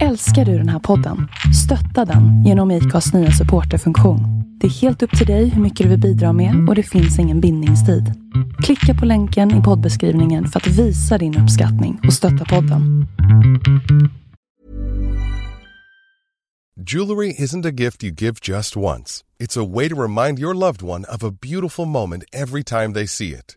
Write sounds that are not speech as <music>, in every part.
Älskar du den här podden? Stötta den genom IKAs nya supporterfunktion. Det är helt upp till dig hur mycket du vill bidra med och det finns ingen bindningstid. Klicka på länken i poddbeskrivningen för att visa din uppskattning och stötta podden. Jewelry isn't a gift you give just once. It's a way to remind your loved one of a beautiful moment every time they see it.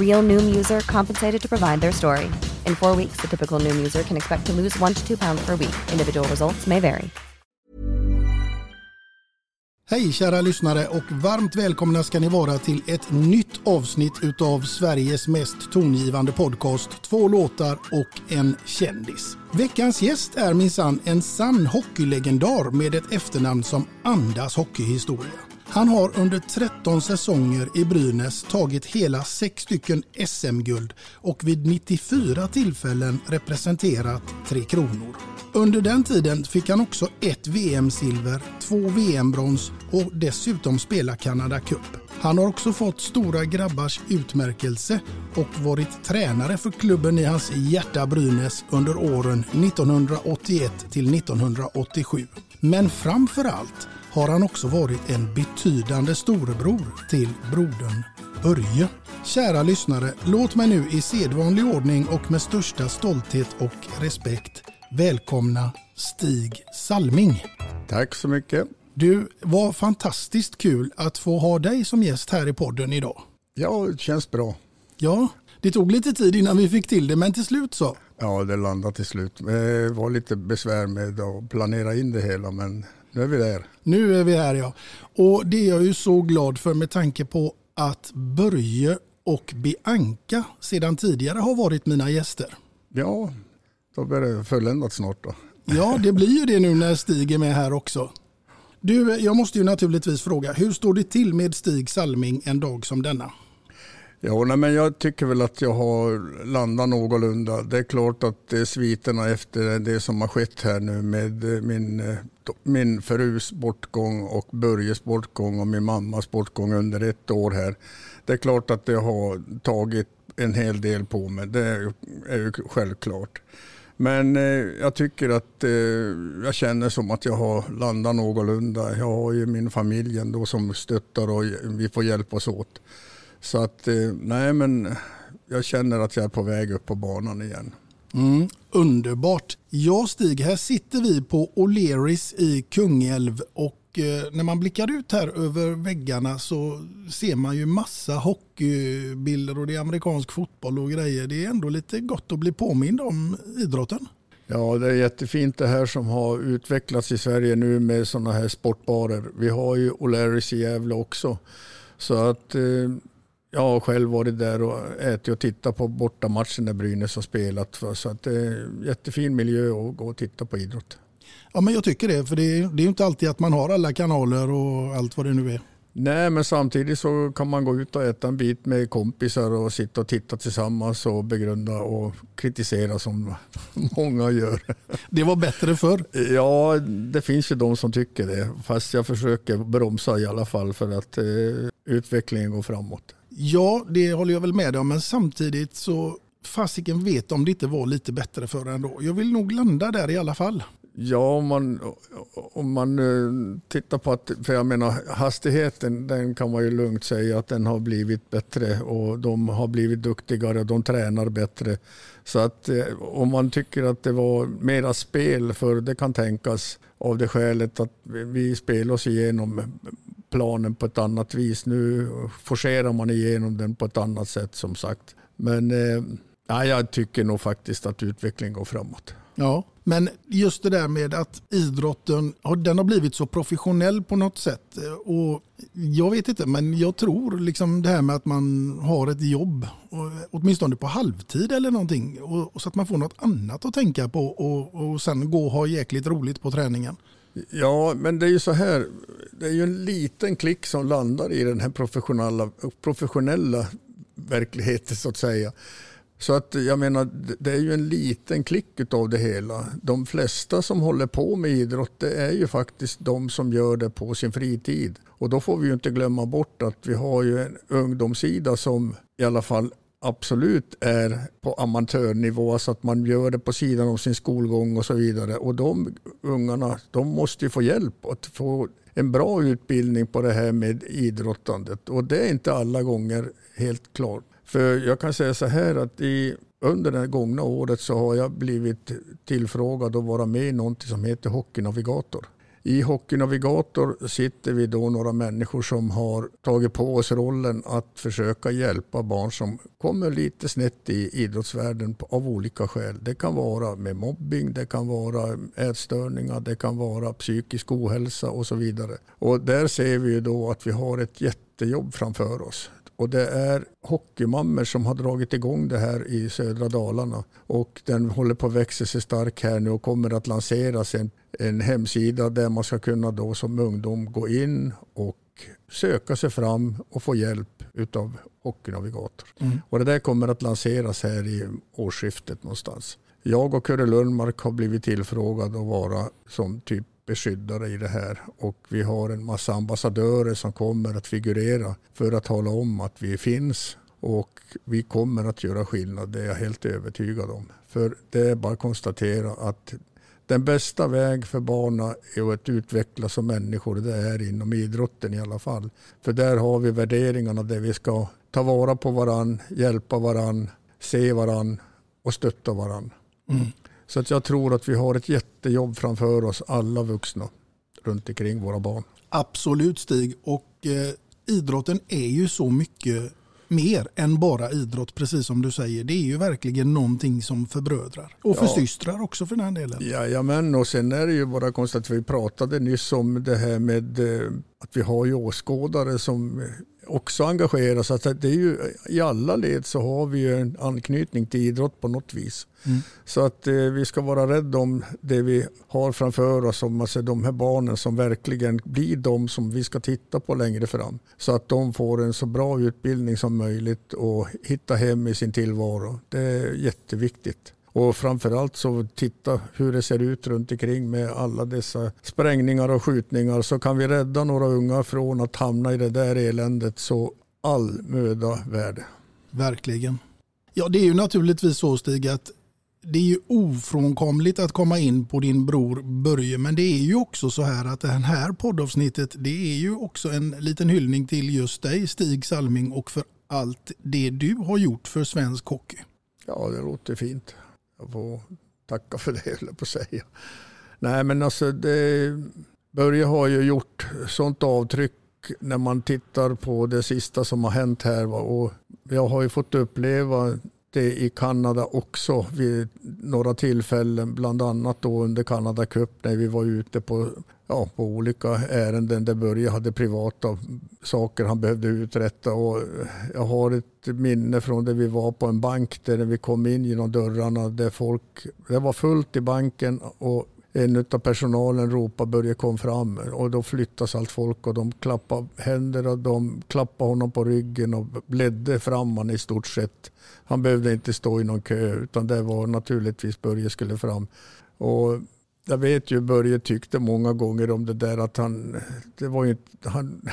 Real Noom user compensated to provide their story. In four weeks, the typical Noom user can expect to lose one to two pounds per week. Individual results may vary. Hej kära lyssnare och varmt välkomna ska ni vara till ett nytt avsnitt utav Sveriges mest tongivande podcast Två låtar och en kändis. Veckans gäst är minsann en sann hockeylegendar med ett efternamn som andas hockeyhistoria. Han har under 13 säsonger i Brynäs tagit hela 6 stycken SM-guld och vid 94 tillfällen representerat Tre Kronor. Under den tiden fick han också ett VM-silver, två VM-brons och dessutom spela Canada Cup. Han har också fått Stora Grabbars utmärkelse och varit tränare för klubben i hans hjärta Brynäs under åren 1981 till 1987. Men framför allt har han också varit en betydande storebror till brodern Börje. Kära lyssnare, låt mig nu i sedvanlig ordning och med största stolthet och respekt välkomna Stig Salming. Tack så mycket. Du, var fantastiskt kul att få ha dig som gäst här i podden idag. Ja, det känns bra. Ja, det tog lite tid innan vi fick till det, men till slut så. Ja, det landade till slut. Det var lite besvär med att planera in det hela, men nu är vi där. Nu är vi här ja. Och det är jag ju så glad för med tanke på att Börje och Bianca sedan tidigare har varit mina gäster. Ja, då blir det fulländat snart då. Ja, <laughs> det blir ju det nu när Stig är med här också. Du, jag måste ju naturligtvis fråga, hur står det till med Stig Salming en dag som denna? Ja, nej, men jag tycker väl att jag har landat någorlunda. Det är klart att det är sviterna efter det som har skett här nu med eh, min, eh, min frus bortgång och Börjes bortgång och min mammas bortgång under ett år här. Det är klart att det har tagit en hel del på mig. Det är ju självklart. Men eh, jag tycker att eh, jag känner som att jag har landat någorlunda. Jag har ju min familj ändå som stöttar och vi får hjälpas åt. Så att eh, nej men jag känner att jag är på väg upp på banan igen. Mm, underbart. Ja Stig, här sitter vi på O'Learys i Kungälv och eh, när man blickar ut här över väggarna så ser man ju massa hockeybilder och det är amerikansk fotboll och grejer. Det är ändå lite gott att bli påmind om idrotten. Ja, det är jättefint det här som har utvecklats i Sverige nu med sådana här sportbarer. Vi har ju O'Learys i Gävle också. Så att eh, jag har själv varit där och ätit och tittat på bortamatchen när Brynäs har spelat. Så att det är en jättefin miljö att gå och titta på idrott. Ja, men jag tycker det, för det är, det är inte alltid att man har alla kanaler och allt vad det nu är. Nej, men samtidigt så kan man gå ut och äta en bit med kompisar och sitta och titta tillsammans och begrunda och kritisera som <laughs> många gör. Det var bättre förr. Ja, det finns ju de som tycker det. Fast jag försöker bromsa i alla fall för att eh, utvecklingen går framåt. Ja, det håller jag väl med om, men samtidigt så fasiken vet om det inte var lite bättre förr ändå. Jag vill nog landa där i alla fall. Ja, om man, om man eh, tittar på att, för jag menar hastigheten, den kan man ju lugnt säga att den har blivit bättre och de har blivit duktigare och de tränar bättre. Så att eh, om man tycker att det var mera spel, för det kan tänkas av det skälet att vi spelar oss igenom planen på ett annat vis. Nu forcerar man igenom den på ett annat sätt som sagt. Men eh, jag tycker nog faktiskt att utvecklingen går framåt. Ja, men just det där med att idrotten den har blivit så professionell på något sätt. Eh, och jag vet inte, men jag tror liksom det här med att man har ett jobb, eh, åtminstone på halvtid eller någonting, och, så att man får något annat att tänka på och, och sen gå och ha jäkligt roligt på träningen. Ja, men det är ju så här, det är ju en liten klick som landar i den här professionella, professionella verkligheten så att säga. Så att jag menar, det är ju en liten klick av det hela. De flesta som håller på med idrott det är ju faktiskt de som gör det på sin fritid. Och då får vi ju inte glömma bort att vi har ju en ungdomssida som i alla fall absolut är på amatörnivå så att man gör det på sidan av sin skolgång och så vidare. Och de ungarna de måste ju få hjälp att få en bra utbildning på det här med idrottandet. Och det är inte alla gånger helt klart. För jag kan säga så här att i, under det gångna året så har jag blivit tillfrågad att vara med i någonting som heter Hockeynavigator. I Hockeynavigator sitter vi då några människor som har tagit på oss rollen att försöka hjälpa barn som kommer lite snett i idrottsvärlden av olika skäl. Det kan vara med mobbing, det kan vara ätstörningar, det kan vara psykisk ohälsa och så vidare. Och där ser vi ju då att vi har ett jättejobb framför oss. Och det är hockeymammor som har dragit igång det här i södra Dalarna. Och den håller på att växa sig stark här nu och kommer att lanseras en, en hemsida där man ska kunna då som ungdom gå in och söka sig fram och få hjälp utav Hockeynavigator. Mm. Och det där kommer att lanseras här i årsskiftet någonstans. Jag och Kurre Lundmark har blivit tillfrågade att vara som typ beskyddare i det här och vi har en massa ambassadörer som kommer att figurera för att tala om att vi finns och vi kommer att göra skillnad, det är jag helt övertygad om. För det är bara att konstatera att den bästa väg för barnen är att utvecklas som människor, det är inom idrotten i alla fall. För där har vi värderingarna där vi ska ta vara på varann, hjälpa varann, se varann och stötta varann. Mm. Så att jag tror att vi har ett jättejobb framför oss, alla vuxna runt omkring våra barn. Absolut Stig, och eh, idrotten är ju så mycket mer än bara idrott, precis som du säger. Det är ju verkligen någonting som förbrödrar. Och ja. försystrar också för den delen. Jajamän, och sen är det ju bara konstigt att vi pratade nyss om det här med eh, att vi har ju åskådare som också engagerar sig. det är ju, I alla led så har vi ju en anknytning till idrott på något vis. Mm. Så att eh, vi ska vara rädda om det vi har framför oss, om alltså de här barnen som verkligen blir de som vi ska titta på längre fram. Så att de får en så bra utbildning som möjligt och hitta hem i sin tillvaro. Det är jätteviktigt. Och framförallt så titta hur det ser ut runt omkring med alla dessa sprängningar och skjutningar så kan vi rädda några unga från att hamna i det där eländet så all möda värd. Verkligen. Ja det är ju naturligtvis så Stig att det är ju ofrånkomligt att komma in på din bror Börje men det är ju också så här att det här poddavsnittet det är ju också en liten hyllning till just dig Stig Salming och för allt det du har gjort för svensk hockey. Ja det låter fint. Jag får tacka för det, <laughs> höll på att säga. Nej, men alltså det, Börje har ju gjort sånt avtryck när man tittar på det sista som har hänt här. Och jag har ju fått uppleva det i Kanada också vid några tillfällen, bland annat då under Kanada Cup när vi var ute på, ja, på olika ärenden där Börje hade privata saker han behövde uträtta. Och jag har ett minne från där vi var på en bank där vi kom in genom dörrarna där folk, det var fullt i banken och en av personalen ropade Börje kom fram och då flyttas allt folk och de klappade händer och de klappade honom på ryggen och ledde fram honom i stort sett. Han behövde inte stå i någon kö utan det var naturligtvis Börje skulle fram. Och jag vet ju Börje tyckte många gånger om det där att han, det var ju, han,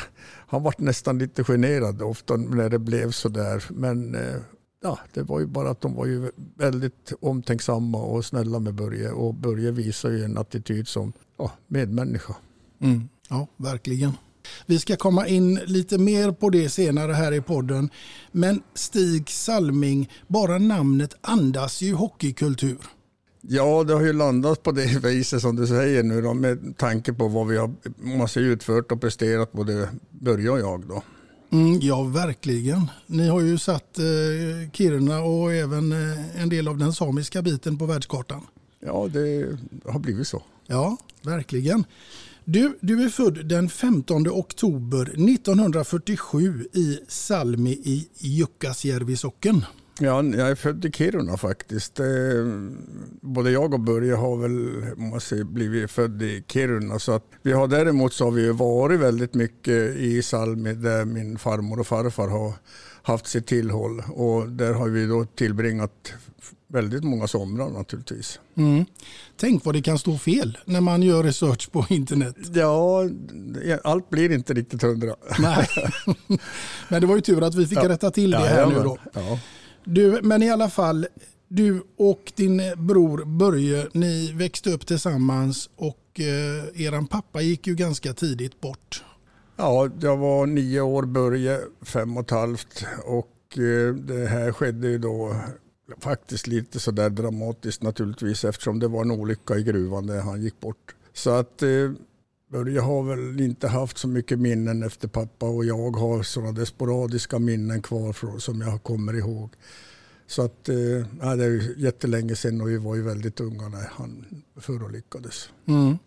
han var nästan lite generad ofta när det blev så där. Men eh, ja, det var ju bara att de var ju väldigt omtänksamma och snälla med Börje. Och Börje visar ju en attityd som ja, medmänniska. Mm. Ja, verkligen. Vi ska komma in lite mer på det senare här i podden. Men Stig Salming, bara namnet andas ju hockeykultur. Ja, det har ju landat på det <laughs> viset som du säger nu då, med tanke på vad vi har måste utfört och presterat både Börje och jag. Då. Mm, ja, verkligen. Ni har ju satt eh, Kiruna och även eh, en del av den samiska biten på världskartan. Ja, det har blivit så. Ja, verkligen. Du, du är född den 15 oktober 1947 i Salmi i Jukkasjärvi socken. Ja, jag är född i Kiruna faktiskt. Både jag och Börje har väl måste blivit född i Kiruna. Så att vi har däremot så har vi varit väldigt mycket i Salmi där min farmor och farfar har haft sitt tillhåll. Och där har vi då tillbringat väldigt många somrar naturligtvis. Mm. Tänk vad det kan stå fel när man gör research på internet. Ja, allt blir inte riktigt hundra. Nej, <laughs> men det var ju tur att vi fick ja. rätta till det här ja, nu då. Ja. Du, men i alla fall, du och din bror Börje, ni växte upp tillsammans och eh, eran pappa gick ju ganska tidigt bort. Ja, jag var nio år, Börje fem och ett halvt och eh, det här skedde ju då faktiskt lite sådär dramatiskt naturligtvis eftersom det var en olycka i gruvan där han gick bort. Så att eh, Börje har väl inte haft så mycket minnen efter pappa och jag har sådana sporadiska minnen kvar som jag kommer ihåg. Så att, eh, det är jättelänge sedan och vi var ju väldigt unga när han förolyckades. Mm.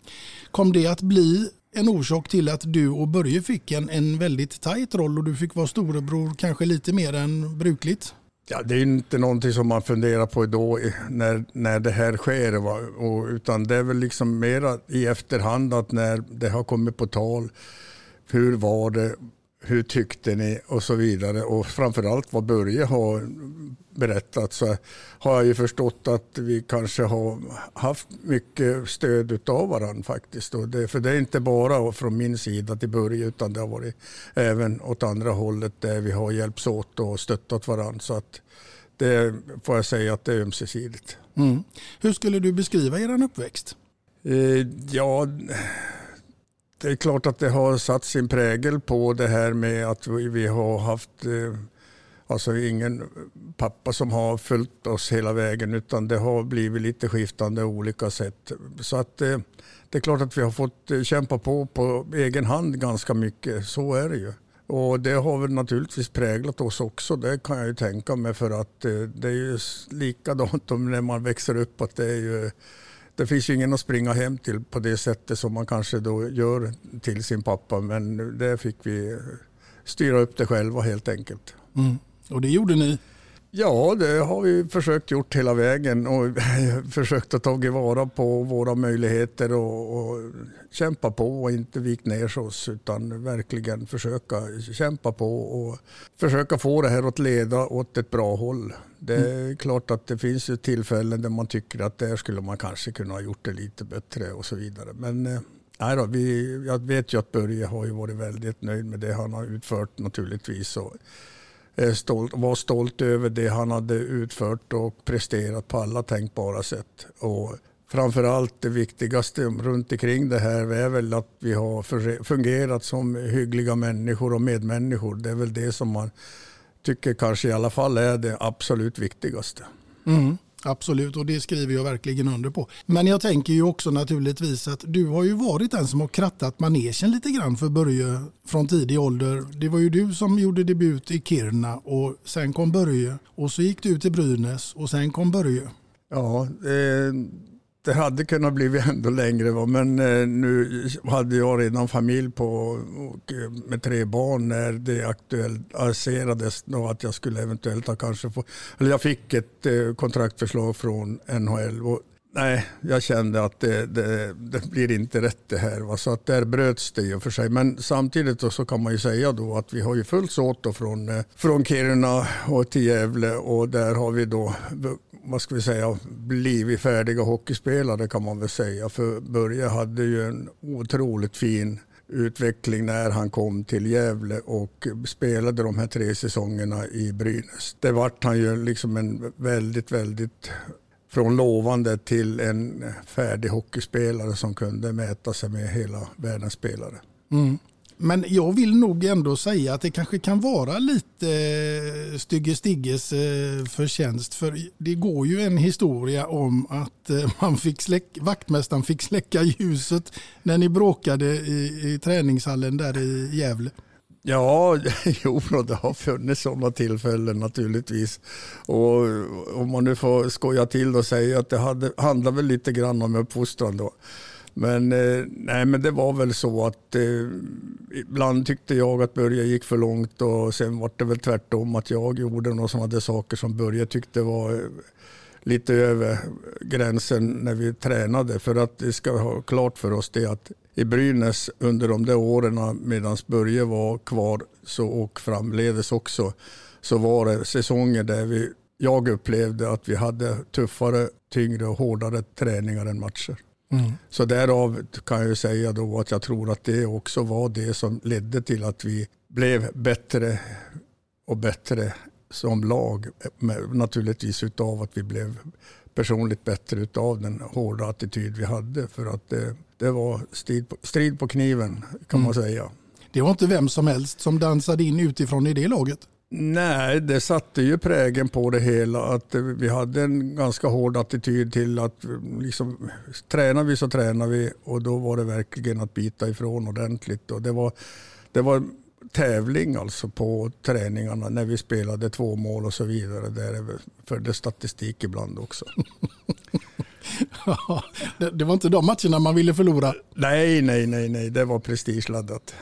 Kom det att bli en orsak till att du och Börje fick en, en väldigt tajt roll och du fick vara storebror kanske lite mer än brukligt? Ja, det är inte någonting som man funderar på då när, när det här sker. Va? Och, utan det är väl liksom mera i efterhand att när det har kommit på tal. Hur var det? Hur tyckte ni? Och så vidare. Och framförallt vad Börje har berättat så har jag ju förstått att vi kanske har haft mycket stöd av varandra faktiskt. Och det, för det är inte bara från min sida till Börje utan det har varit även åt andra hållet där vi har hjälpts åt och stöttat varandra. Så att det får jag säga att det är ömsesidigt. Mm. Hur skulle du beskriva er uppväxt? Eh, ja, det är klart att det har satt sin prägel på det här med att vi, vi har haft eh, Alltså ingen pappa som har följt oss hela vägen utan det har blivit lite skiftande olika sätt. Så att eh, det är klart att vi har fått eh, kämpa på på egen hand ganska mycket. Så är det ju. Och det har väl naturligtvis präglat oss också. Det kan jag ju tänka mig för att eh, det är ju likadant när man växer upp att det är ju det finns ju ingen att springa hem till på det sättet som man kanske då gör till sin pappa. Men det fick vi styra upp det själva helt enkelt. Mm. Och det gjorde ni? Ja, det har vi försökt gjort hela vägen och <laughs> försökt att ta vara på våra möjligheter och, och, kämpa på och inte vikt ner oss utan verkligen försöka kämpa på och försöka få det här att leda åt ett bra håll. Det är mm. klart att det finns ju tillfällen där man tycker att där skulle man kanske kunna ha gjort det lite bättre och så vidare. Men eh, nej då, vi, jag vet ju att Börje har ju varit väldigt nöjd med det han har utfört naturligtvis. Och, stolt, var stolt över det han hade utfört och presterat på alla tänkbara sätt. Och framförallt det viktigaste runt omkring det här är väl att vi har fungerat som hyggliga människor och medmänniskor. Det är väl det som man tycker kanske i alla fall är det absolut viktigaste. Mm. Absolut, och det skriver jag verkligen under på. Men jag tänker ju också naturligtvis att du har ju varit den som har krattat manegen lite grann för Börje från tidig ålder. Det var ju du som gjorde debut i Kiruna och sen kom Börje och så gick du till Brynäs och sen kom Börje. Ja, eh, det hade kunnat bli ändå längre va? men eh, nu hade jag redan familj på, och, eh, med tre barn när det aktualiserades att jag skulle eventuellt ha kanske få, eller jag fick ett eh, kontraktförslag från NHL och nej, jag kände att det, det, det, blir inte rätt det här. Va? Så att där bröts det ju för sig. Men samtidigt så kan man ju säga då att vi har ju följts åt då från, eh, från Kiruna och till Gävle och där har vi då vad ska vi säga, blivit färdiga hockeyspelare kan man väl säga. För Börje hade ju en otroligt fin utveckling när han kom till Gävle och spelade de här tre säsongerna i Brynäs. Det vart han ju liksom en väldigt, väldigt från lovande till en färdig hockeyspelare som kunde mäta sig med hela världens spelare. Mm. Men jag vill nog ändå säga att det kanske kan vara lite eh, Stygge Stigges eh, förtjänst. För det går ju en historia om att eh, <laughs> man fick släck, vaktmästaren fick släcka ljuset när ni bråkade i, i träningshallen där i Gävle. Ja, <laughs> jo, det har funnits sådana tillfällen naturligtvis. Och om man nu får skoja till och säga att det hade, handlar väl lite grann om uppfostran då. Men, eh, nej, men det var väl så att eh, ibland tyckte jag att Börje gick för långt och sen var det väl tvärtom att jag gjorde några sådana saker som Börje tyckte var eh, lite över gränsen när vi tränade. För att det ska ha klart för oss det att i Brynäs under de där åren medan Börje var kvar så, och framledes också så var det säsonger där vi, jag upplevde att vi hade tuffare, tyngre och hårdare träningar än matcher. Mm. Så därav kan jag säga då att jag tror att det också var det som ledde till att vi blev bättre och bättre som lag. Naturligtvis utav att vi blev personligt bättre utav den hårda attityd vi hade. För att det, det var strid på, strid på kniven kan mm. man säga. Det var inte vem som helst som dansade in utifrån i det laget? Nej, det satte ju prägen på det hela. Att vi hade en ganska hård attityd till att liksom, tränar vi så tränar vi och då var det verkligen att bita ifrån ordentligt. Och det, var, det var tävling alltså på träningarna när vi spelade två mål och så vidare. Där förde statistik ibland också. <laughs> det, det var inte de matcherna man ville förlora? Nej, nej, nej, nej. det var prestigeladdat.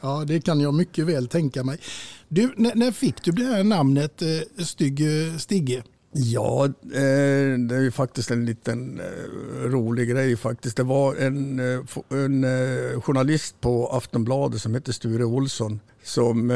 Ja, det kan jag mycket väl tänka mig. Du, när, när fick du det här namnet eh, Stygg Stigge? Ja, eh, det är ju faktiskt en liten eh, rolig grej faktiskt. Det var en, eh, en journalist på Aftonbladet som hette Sture Olsson som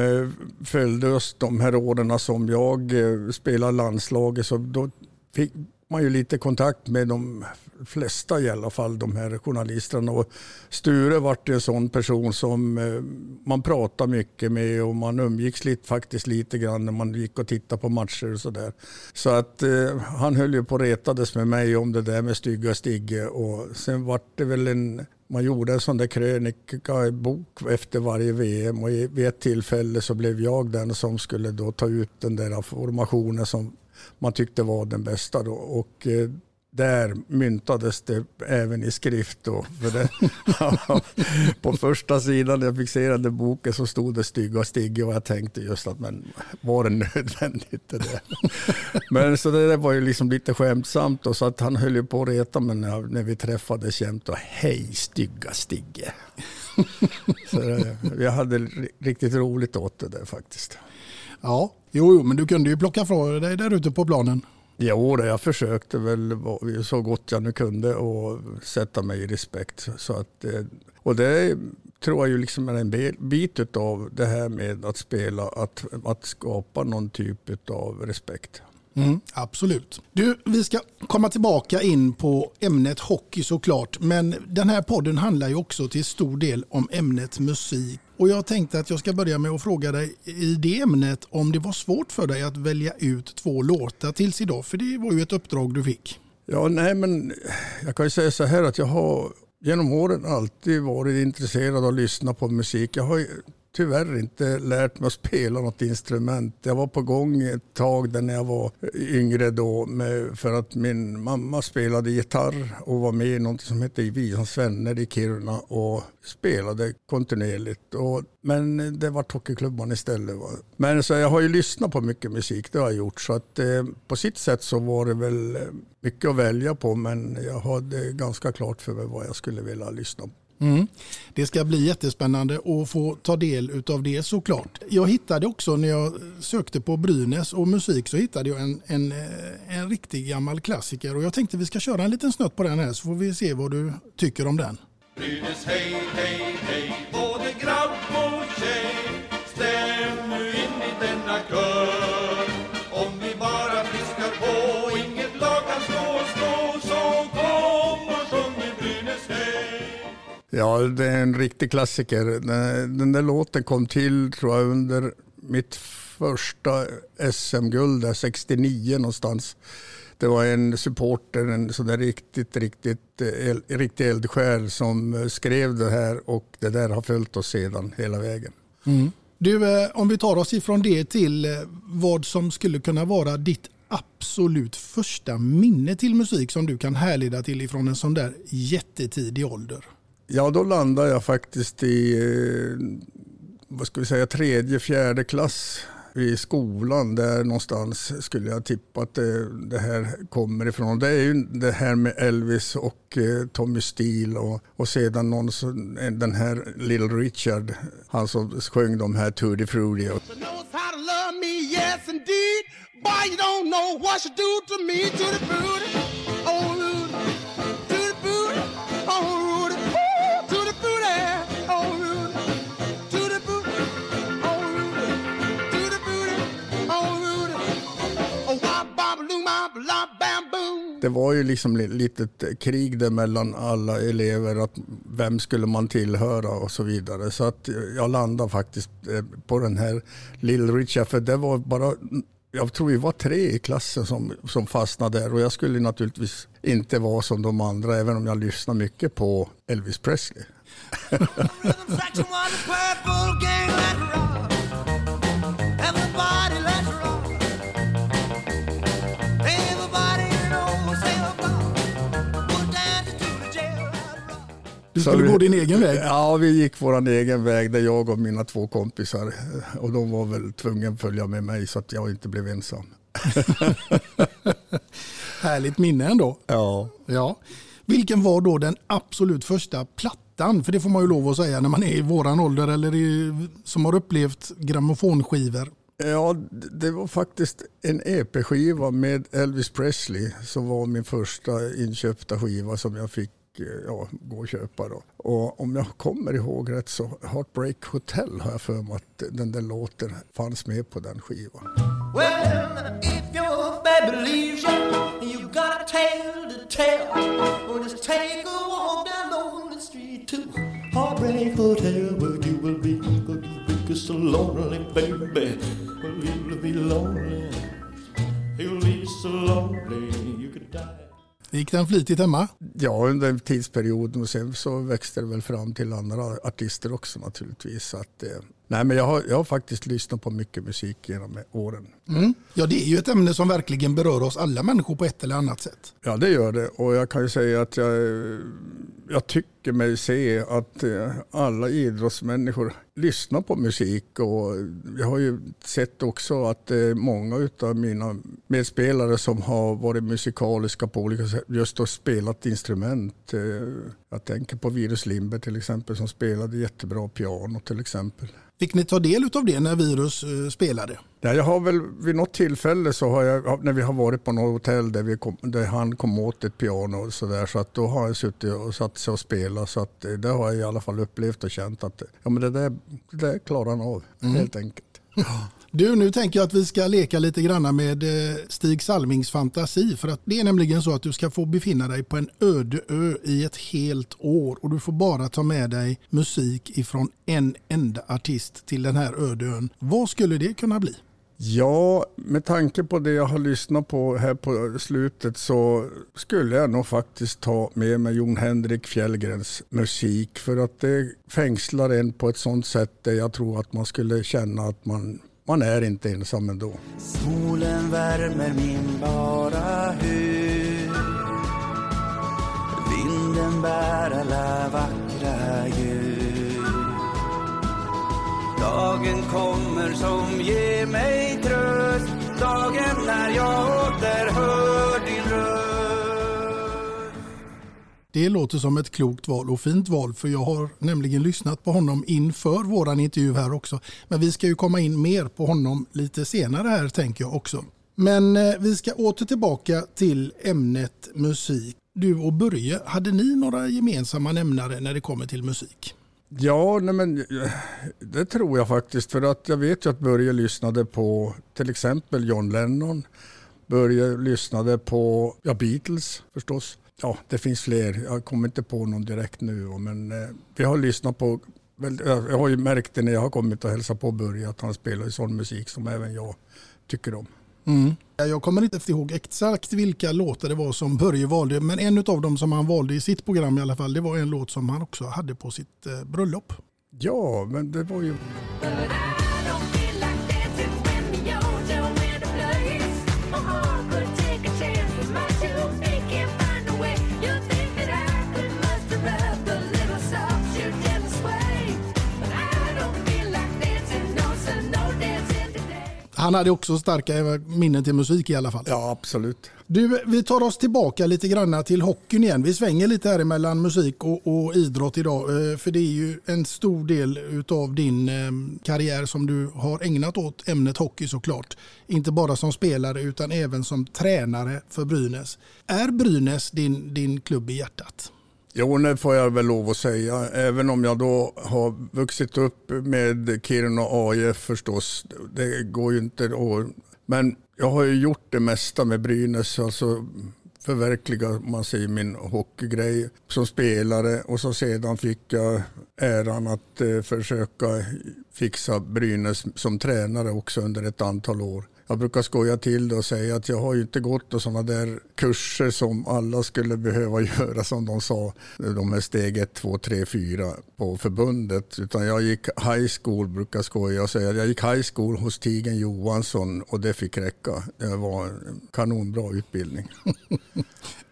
följde oss de här åren som jag spelade landslaget. Så då fick man ju lite kontakt med de flesta i alla fall, de här journalisterna. Och Sture vart en sån person som eh, man pratade mycket med och man umgicks lite, faktiskt lite grann när man gick och tittade på matcher och sådär. Så att eh, han höll ju på och retades med mig om det där med stygga Stigge och sen vart det väl en man gjorde en sån där krönika bok efter varje VM och vid ett tillfälle så blev jag den som skulle då ta ut den där formationen som man tyckte var den bästa. Då. Och eh, där myntades det även i skrift. Då. För det, <laughs> på första sidan när jag den boken så stod det stygga Stigge och jag tänkte just att men var det nödvändigt det där? <laughs> Men så det där var ju liksom lite skämtsamt och så att han höll ju på att reta mig när, när vi träffades jämt och hej stygga Stigge. <laughs> så det, vi hade riktigt roligt åt det där faktiskt. Ja, jo, jo men du kunde ju plocka från dig där ute på planen. Jo, jag försökte väl så gott jag nu kunde och sätta mig i respekt. Så att, eh, och det tror jag ju liksom är en bit av det här med att spela, att, att skapa någon typ av respekt. Mm, absolut. Du, vi ska komma tillbaka in på ämnet hockey såklart. Men den här podden handlar ju också till stor del om ämnet musik. Och jag tänkte att jag ska börja med att fråga dig i det ämnet om det var svårt för dig att välja ut två låtar tills idag. För det var ju ett uppdrag du fick. Ja, nej men jag kan ju säga så här att jag har genom åren alltid varit intresserad av att lyssna på musik. Jag har tyvärr inte lärt mig att spela något instrument. Jag var på gång ett tag där när jag var yngre då med, för att min mamma spelade gitarr och var med i något som hette Visans vänner i Kiruna och spelade kontinuerligt. Och, men det var hockeyklubban istället. Va? Men så jag har ju lyssnat på mycket musik, det har jag gjort. Så att eh, på sitt sätt så var det väl eh, mycket att välja på men jag hade ganska klart för mig vad jag skulle vilja lyssna på. Mm. Det ska bli jättespännande att få ta del av det såklart. Jag hittade också när jag sökte på Brynäs och musik så hittade jag en, en, eh, en riktig gammal klassiker och jag tänkte vi ska köra en liten snutt på den här så får vi se vad du tycker om den. Brynäs hej, hej, hej, Ja, det är en riktig klassiker. Den, den där låten kom till tror jag under mitt första SM-guld 69 någonstans. Det var en supporter, en sån där riktigt, riktigt, eh, el, riktig eldsjäl som eh, skrev det här och det där har följt oss sedan hela vägen. Mm. Du, eh, om vi tar oss ifrån det till vad som skulle kunna vara ditt absolut första minne till musik som du kan härleda till ifrån en sån där jättetidig ålder? Ja, då landade jag faktiskt i eh, vad ska vi säga, tredje, fjärde klass i skolan. Där någonstans skulle jag tippa att det, det, här kommer ifrån. Det är ju det här med Elvis och eh, Tommy Steele och, och sedan någon, den här Little Richard, han som sjöng de här Tutti Frutti. Det var ju liksom ett litet krig där mellan alla elever. Att vem skulle man tillhöra och så vidare. Så att jag landade faktiskt eh, på den här Little Richard. För det var bara jag tror vi var tre i klassen som, som fastnade där och jag skulle naturligtvis inte vara som de andra även om jag lyssnar mycket på Elvis Presley. <laughs> Du skulle vi, gå din egen väg? Ja, vi gick vår egen väg där jag och mina två kompisar och de var väl tvungna att följa med mig så att jag inte blev ensam. <laughs> Härligt minne ändå. Ja. ja. Vilken var då den absolut första plattan? För det får man ju lov att säga när man är i våran ålder eller i, som har upplevt grammofonskivor. Ja, det var faktiskt en EP-skiva med Elvis Presley som var min första inköpta skiva som jag fick Eh, ja, gå och köpa. Då. Och om jag kommer ihåg rätt så Heartbreak Hotel har jag för mig att den där låten fanns med på den skivan. Well, if your baby leaves you and you got a tale to tell well, just take a walk down lonely street to Heartbreak Hotel where you will be Cause you'll be so lonely baby Well, you'll be lonely You'll be so lonely you could die Gick den flitigt hemma? Ja, under en tidsperiod och sen så växte det väl fram till andra artister också naturligtvis. Så att, eh, nej, men jag, har, jag har faktiskt lyssnat på mycket musik genom åren. Mm. Ja, det är ju ett ämne som verkligen berör oss alla människor på ett eller annat sätt. Ja, det gör det. Och jag kan ju säga att jag, jag tycker mig se att eh, alla idrottsmänniskor lyssnar på musik. Och jag har ju sett också att många av mina medspelare som har varit musikaliska på olika sätt, just och spelat instrument. Eh, jag tänker på Virus Limber till exempel som spelade jättebra piano till exempel. Fick ni ta del av det när Virus eh, spelade? Ja, jag har väl vid något tillfälle så har jag, när vi har varit på något hotell där, vi kom, där han kom åt ett piano och så där, så att då har jag suttit och satt sig och spelat så att eh, det har jag i alla fall upplevt och känt att ja, men det, där, det där klarar han av mm. helt enkelt. Du, nu tänker jag att vi ska leka lite grann med eh, Stig Salmings fantasi. För att det är nämligen så att du ska få befinna dig på en öde ö i ett helt år. Och du får bara ta med dig musik ifrån en enda artist till den här öde ön. Vad skulle det kunna bli? Ja, med tanke på det jag har lyssnat på här på slutet så skulle jag nog faktiskt ta med mig Jon Henrik Fjällgrens musik för att det fängslar en på ett sånt sätt där jag tror att man skulle känna att man man är inte ensam ändå. Solen värmer min bara hud Vinden bär alla vackra ljud Dagen kommer som ger mig tröst Dagen när jag åter hör din röst det låter som ett klokt val och fint val för jag har nämligen lyssnat på honom inför våran intervju här också. Men vi ska ju komma in mer på honom lite senare här tänker jag också. Men eh, vi ska åter tillbaka till ämnet musik. Du och Börje, hade ni några gemensamma nämnare när det kommer till musik? Ja, nej men, eh, det tror jag faktiskt. För att jag vet ju att Börje lyssnade på till exempel John Lennon. Börje lyssnade på ja, Beatles förstås. ja, det finns fler. Jag kommer inte på någon direkt nu. Men eh, vi har lyssnat på, jag har ju märkt det när jag har kommit och hälsat på Börje att han spelar sån musik som även jag tycker om. Mm. Jag kommer inte ihåg exakt vilka låtar det var som Börje valde, men en av dem som han valde i sitt program i alla fall, det var en låt som han också hade på sitt eh, bröllop. Ja, men det var ju... Han hade också starka minnen till musik i alla fall. Ja, absolut. Du, vi tar oss tillbaka lite grann till hockeyn igen. Vi svänger lite här mellan musik och, och, idrott idag. Eh, för det är ju en stor del av din eh, karriär som du har ägnat åt ämnet hockey såklart. Inte bara som spelare utan även som tränare för Brynäs. Är Brynäs din, din klubb i hjärtat? Jo, det får jag väl lov att säga. Även om jag då har vuxit upp med Kiruna AIF förstås. Det går ju inte att... Men jag har ju gjort det mesta med Brynäs. Alltså förverkliga man säger, min hockeygrej som spelare och så sedan fick jag äran att eh, försöka fixa Brynäs som tränare också under ett antal år. Jag brukar skoja till det och säga att jag har ju inte gått sådana där kurser som alla skulle behöva <laughs> göra som de sa. De här steg 1, 2, 3, 4 på förbundet. Utan jag gick high school brukar jag skoja och säga. Jag gick high school hos Tigen Johansson och det fick räcka. Det var en kanonbra utbildning. <laughs>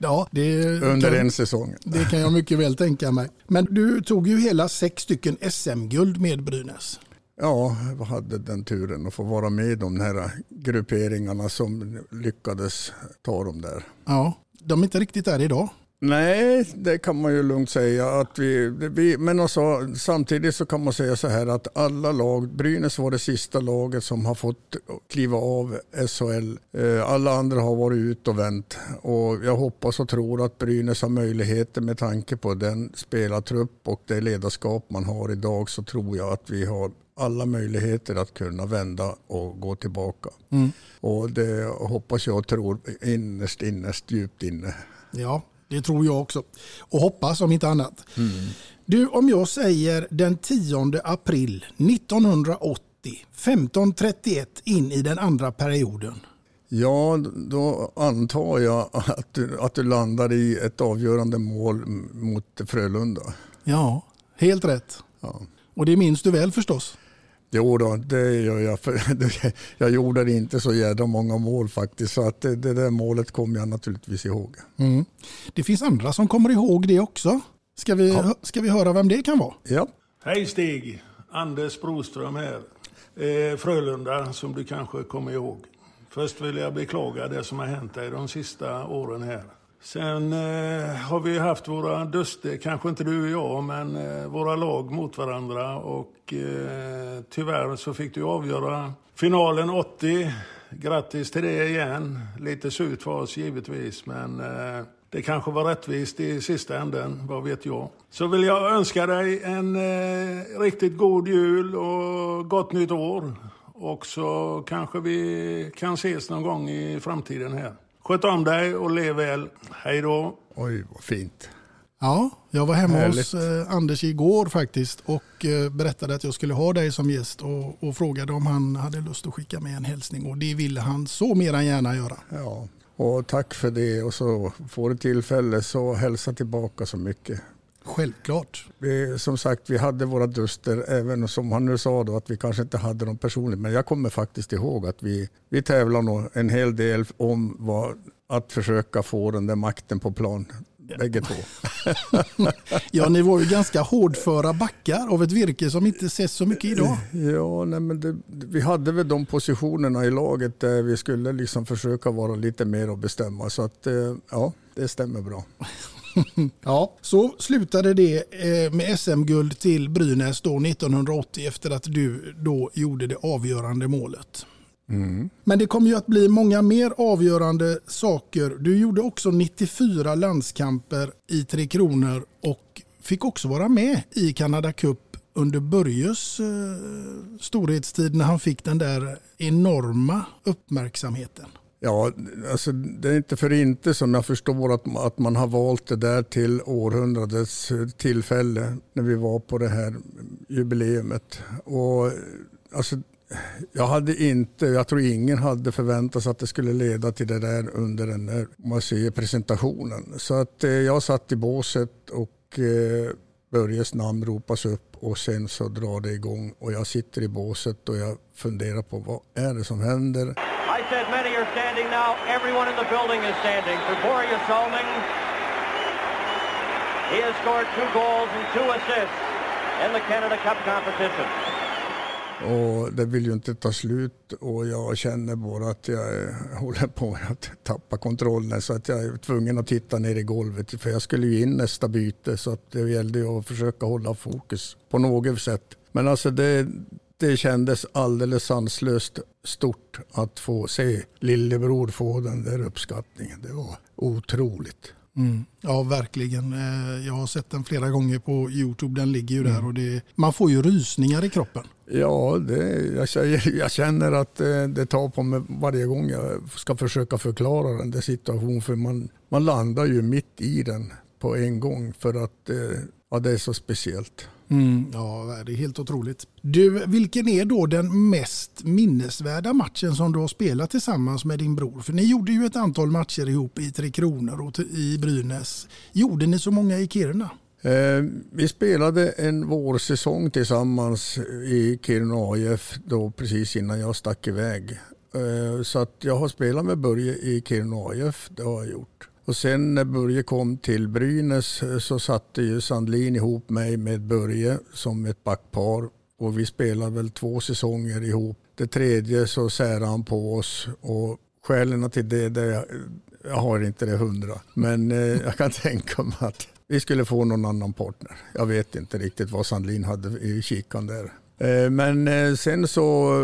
Ja, det Under kan, en säsong. Det kan jag mycket väl tänka mig. Men du tog ju hela sex stycken SM-guld med Brynäs. Ja, jag hade den turen att få vara med i de här grupperingarna som lyckades ta dem där. Ja, de är inte riktigt där idag. Nej, det kan man ju lugnt säga. Att vi, vi, men alltså, samtidigt så kan man säga så här att alla lag, Brynäs var det sista laget som har fått kliva av SHL. Eh, alla andra har varit ut och vänt. Och jag hoppas och tror att Brynäs har möjligheter med tanke på den spelartrupp och det ledarskap man har idag så tror jag att vi har alla möjligheter att kunna vända och gå tillbaka. Mm. Och det hoppas jag och tror innerst, innerst, djupt inne. Ja, det tror jag också. Och hoppas om inte annat. Mm. Du, om jag säger den 10 april 1980, 15.31 in i den andra perioden. Ja, då antar jag att du, att du landar i ett avgörande mål mot Frölunda. Ja, helt rätt. Ja. Och det minns du väl förstås? Jo då, det gör jag. För <laughs> jag gjorde inte så jävla många mål faktiskt. Så att det, det där målet kommer jag naturligtvis ihåg. Mm. Det finns andra som kommer ihåg det också. Ska vi, ja. ska vi höra vem det kan vara? Ja. Hej Stig! Anders Broström här. Eh, Frölunda som du kanske kommer ihåg. Först vill jag beklaga det som har hänt dig de sista åren här. Sen eh, har vi haft våra duster, kanske inte du och jag, men eh, våra lag mot varandra. Och eh, tyvärr så fick du avgöra finalen 80. Grattis till det igen. Lite surt för oss givetvis, men eh, det kanske var rättvist i sista änden, vad vet jag. Så vill jag önska dig en eh, riktigt god jul och gott nytt år. Och så kanske vi kan ses någon gång i framtiden här. Sköt om dig och lev väl. Hej då. Oj, vad fint. Ja, jag var hemma Härligt. hos eh, Anders igår faktiskt och eh, berättade att jag skulle ha dig som gäst och, och, frågade om han hade lust att skicka med en hälsning och det ville han så mer än gärna göra. Ja, och tack för det och så får du tillfälle så hälsa tillbaka så mycket. Självklart. Vi, som sagt, vi hade våra duster, även som han nu sa då, att vi kanske inte hade dem personligt. Men jag kommer faktiskt ihåg att vi, vi tävlade nog en hel del om vad, att försöka få den där makten på plan. Bägge två. <laughs> ja, ni var ju ganska hårdföra backar av ett virke som inte ses så mycket idag. Ja, nej, men det, vi hade väl de positionerna i laget där vi skulle liksom försöka vara lite mer och bestämma. Så att, eh, ja, det stämmer bra. <laughs> <laughs> ja, så slutade det eh, med SM-guld till Brynäs då 1980 efter att du då gjorde det avgörande målet. Mm. Men det kommer ju att bli många mer avgörande saker. Du gjorde också 94 landskamper i Tre Kronor och fick också vara med i Canada Cup under Börjes eh, storhetstid när han fick den där enorma uppmärksamheten. Ja, alltså det är inte för inte som jag förstår att, att man har valt det där till århundradets tillfälle när vi var på det här jubileumet. Och, alltså, jag hade inte, jag tror ingen hade förväntat sig att det skulle leda till det där under den där man säger, presentationen. Så att eh, jag satt i båset och eh, Börjes namn ropas upp och sen så drar det igång och jag sitter i båset och jag funderar på vad är det som händer. I said many are standing now. Everyone in the building is standing for Börje Salming. He has scored two goals and two assists in the Canada Cup competition. Och det vill ju inte ta slut och jag känner bara att jag håller på att tappa kontrollen så att jag är tvungen att titta ner i golvet för jag skulle ju in nästa byte så att det gällde ju att försöka hålla fokus på något sätt. Men alltså det, det kändes alldeles sanslöst stort att få se lillebror få den där uppskattningen. Det var otroligt. Mm. Ja, verkligen. Eh, jag har sett den flera gånger på Youtube. Den ligger ju där och det, man får ju rysningar i kroppen. Ja, det, jag, <laughs> jag känner att eh, det tar på mig varje gång jag ska försöka förklara den där situationen. För man, man landar ju mitt i den på en gång för att eh, ja, det är så speciellt. Mm, ja, det är helt otroligt. Du, vilken är då den mest minnesvärda matchen som du har spelat tillsammans med din bror? För ni gjorde ju ett antal matcher ihop i Tre Kronor och i Brynäs. Gjorde ni så många i Kiruna? Eh, vi spelade en vårsäsong tillsammans i Kiruna AIF då precis innan jag stack iväg. Eh, så att jag har spelat med Börje i Kiruna AIF, det har jag gjort. Och sen när Börje kom till Brynäs eh, så satte ju Sandlin ihop mig med Börje som ett backpar och vi spelade väl två säsonger ihop. Det tredje så särade han på oss och skälen till det, det jag, jag har inte det hundra. Men eh, <laughs> jag kan tänka mig att vi skulle få någon annan partner. Jag vet inte riktigt vad Sandlin hade i kikan där. Eh, men eh, sen så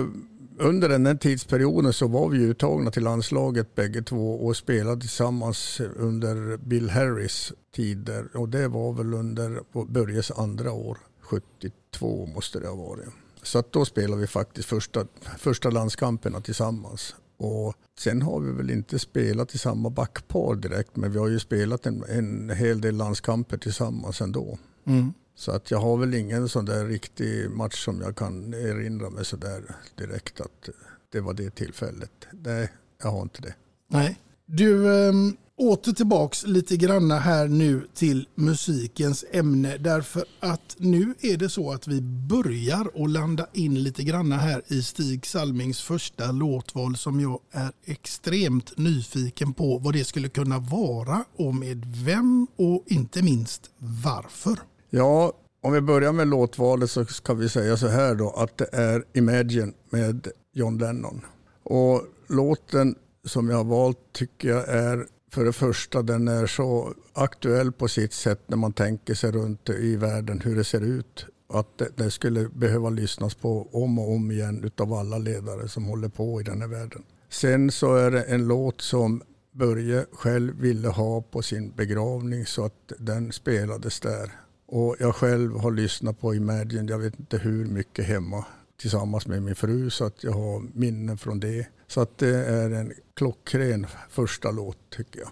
under den här tidsperioden så var vi uttagna till landslaget bägge två och spelade tillsammans under Bill Harris tider. Och det var väl under Börjes andra år, 72 måste det ha varit. Så att då spelade vi faktiskt första, första landskamperna tillsammans. Och sen har vi väl inte spelat i samma backpar direkt men vi har ju spelat en, en hel del landskamper tillsammans ändå. Mm. Så att jag har väl ingen sån där riktig match som jag kan erinra mig så där direkt att det var det tillfället. Nej, jag har inte det. Nej. Du, ehm, åter tillbaks lite granna här nu till musikens ämne. Därför att nu är det så att vi börjar och landa in lite granna här i Stig Salmings första låtval som jag är extremt nyfiken på vad det skulle kunna vara och med vem och inte minst varför. Ja, om vi börjar med låtvalet så ska vi säga så här då att det är Imagine med John Lennon. Och låten som jag har valt tycker jag är för det första den är så aktuell på sitt sätt när man tänker sig runt i världen hur det ser ut. Att det, det skulle behöva lyssnas på om och om igen utav alla ledare som håller på i den här världen. Sen så är det en låt som Börje själv ville ha på sin begravning så att den spelades där. Och jag själv har lyssnat på Imagine, jag vet inte hur mycket hemma tillsammans med min fru så att jag har minnen från det. Så att det är en klockren första låt tycker jag.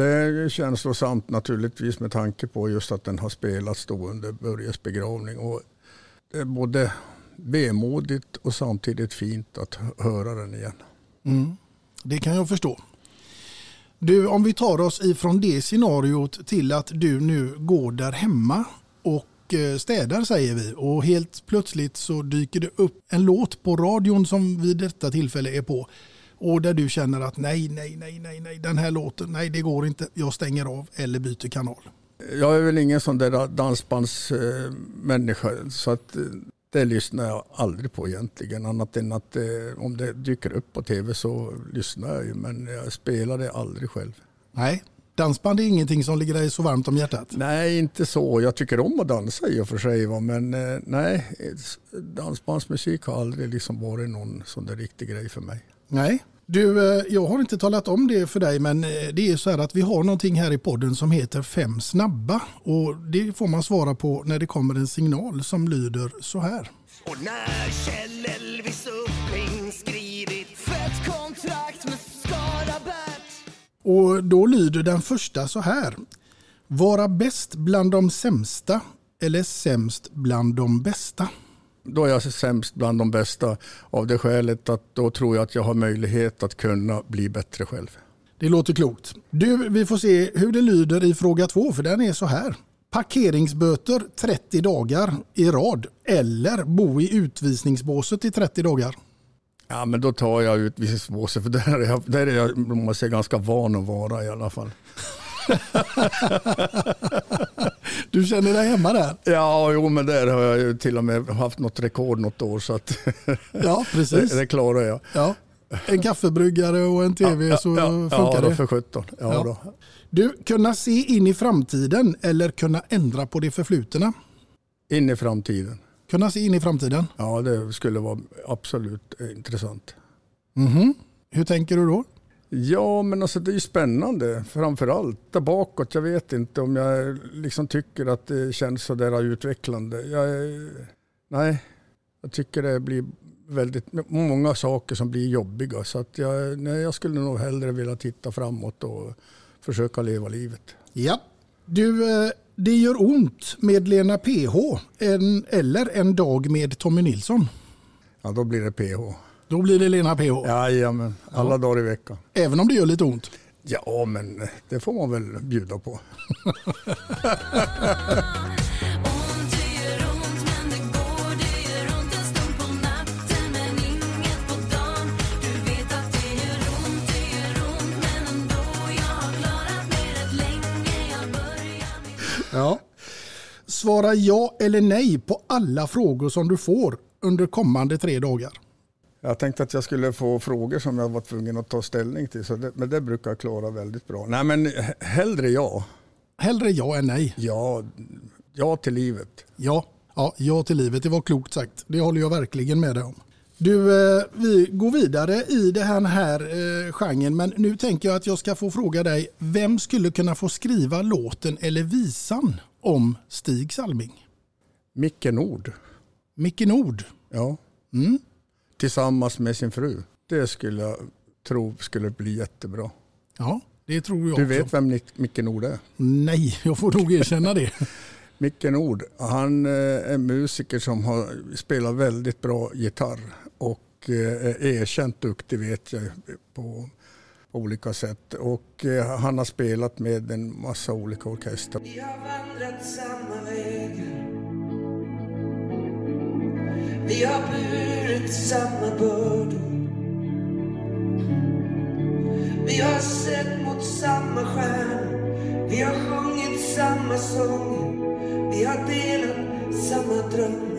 Det är känslosamt naturligtvis med tanke på just att den har spelats då under Börjes begravning. Och det är både vemodigt och samtidigt fint att höra den igen. Mm. Det kan jag förstå. Du, om vi tar oss ifrån det scenariot till att du nu går där hemma och eh, städar säger vi och helt plötsligt så dyker det upp en låt på radion som vid detta tillfälle är på och där du känner att nej, nej, nej, nej, nej, den här låten, nej det går inte, jag stänger av eller byter kanal. Jag är väl ingen sån där dansbandsmänniska så att eh, det lyssnar jag aldrig på egentligen. Annat än att eh, om det dyker upp på tv så lyssnar jag ju. Men jag spelar det aldrig själv. Nej, dansband är ingenting som ligger dig så varmt om hjärtat? Nej, inte så. Jag tycker om att dansa i och för sig. Va? Men eh, nej, dansbandsmusik har aldrig liksom varit någon sån där riktig grej för mig. Nej. Du, eh, jag har inte talat om det för dig men eh, det är så här att vi har någonting här i podden som heter Fem snabba och det får man svara på när det kommer en signal som lyder så här. Och när Kjell Elvis Uppling skrivit fett kontrakt med Skarabert Och då lyder den första så här. Vara bäst bland de sämsta eller sämst bland de bästa? Då är jag sämst bland de bästa av det skälet att då tror jag att jag har möjlighet att kunna bli bättre själv. Det låter klokt. Du, vi får se hur det lyder i fråga två för den är så här. Parkeringsböter 30 dagar i rad eller bo i utvisningsbåset i 30 dagar? Ja, men då tar jag utvisningsbåset för där är jag, där är jag måste säga, ganska van att vara i alla fall. <laughs> du känner dig hemma där? Ja, jo, men där har jag ju till och med haft något rekord något år. Så att <laughs> ja, precis. det, <laughs> det klarar jag. Ja. En kaffebryggare och en tv ja, så ja, funkar ja, det. för 17. Ja, ja. Då. Du, kunna se in i framtiden eller kunna ändra på det förflutna? In i framtiden. Kunna se in i framtiden? Ja, det skulle vara absolut intressant. Mm -hmm. Hur tänker du då? Ja, men alltså det är ju spännande framför allt. Där bakåt, jag vet inte om jag liksom tycker att det känns så där utvecklande. Jag, nej, jag tycker det blir väldigt många saker som blir jobbiga. Så att jag, nej, jag skulle nog hellre vilja titta framåt och försöka leva livet. Ja. Du, det gör ont med Lena PH en, eller en dag med Tommy Nilsson? Ja, då blir det PH. Då blir det Lena PH? Jajamän, alla ja. dagar i veckan. Även om det gör lite ont? Ja, men det får man väl bjuda på. Ja. Svara ja eller nej på alla frågor som du får under kommande tre dagar. Jag tänkte att jag skulle få frågor som jag var tvungen att ta ställning till. Så det, men det brukar jag klara väldigt bra. Nej men hellre ja. Hellre ja än nej? Ja, ja till livet. Ja, ja, ja till livet. Det var klokt sagt. Det håller jag verkligen med dig om. Du, eh, vi går vidare i den här eh, genren men nu tänker jag att jag ska få fråga dig. Vem skulle kunna få skriva låten eller visan om Stig Salming? Micke Nord. Micke Nord? Ja. Mm tillsammans med sin fru. Det skulle jag tro skulle bli jättebra. Ja, det tror jag Du också. vet vem Micke Nord är? Nej, jag får nog erkänna det. <laughs> Micke Nord, han eh, är musiker som har spelat väldigt bra gitarr och eh, är erkänt duktig vet jag på olika sätt. Och eh, han har spelat med en massa olika orkestrar. Vi har vandrat samma vägar vi har burit samma bördor. Vi har sett mot samma stjärnor. Vi har sjungit samma sånger. Vi har delat samma drömmar.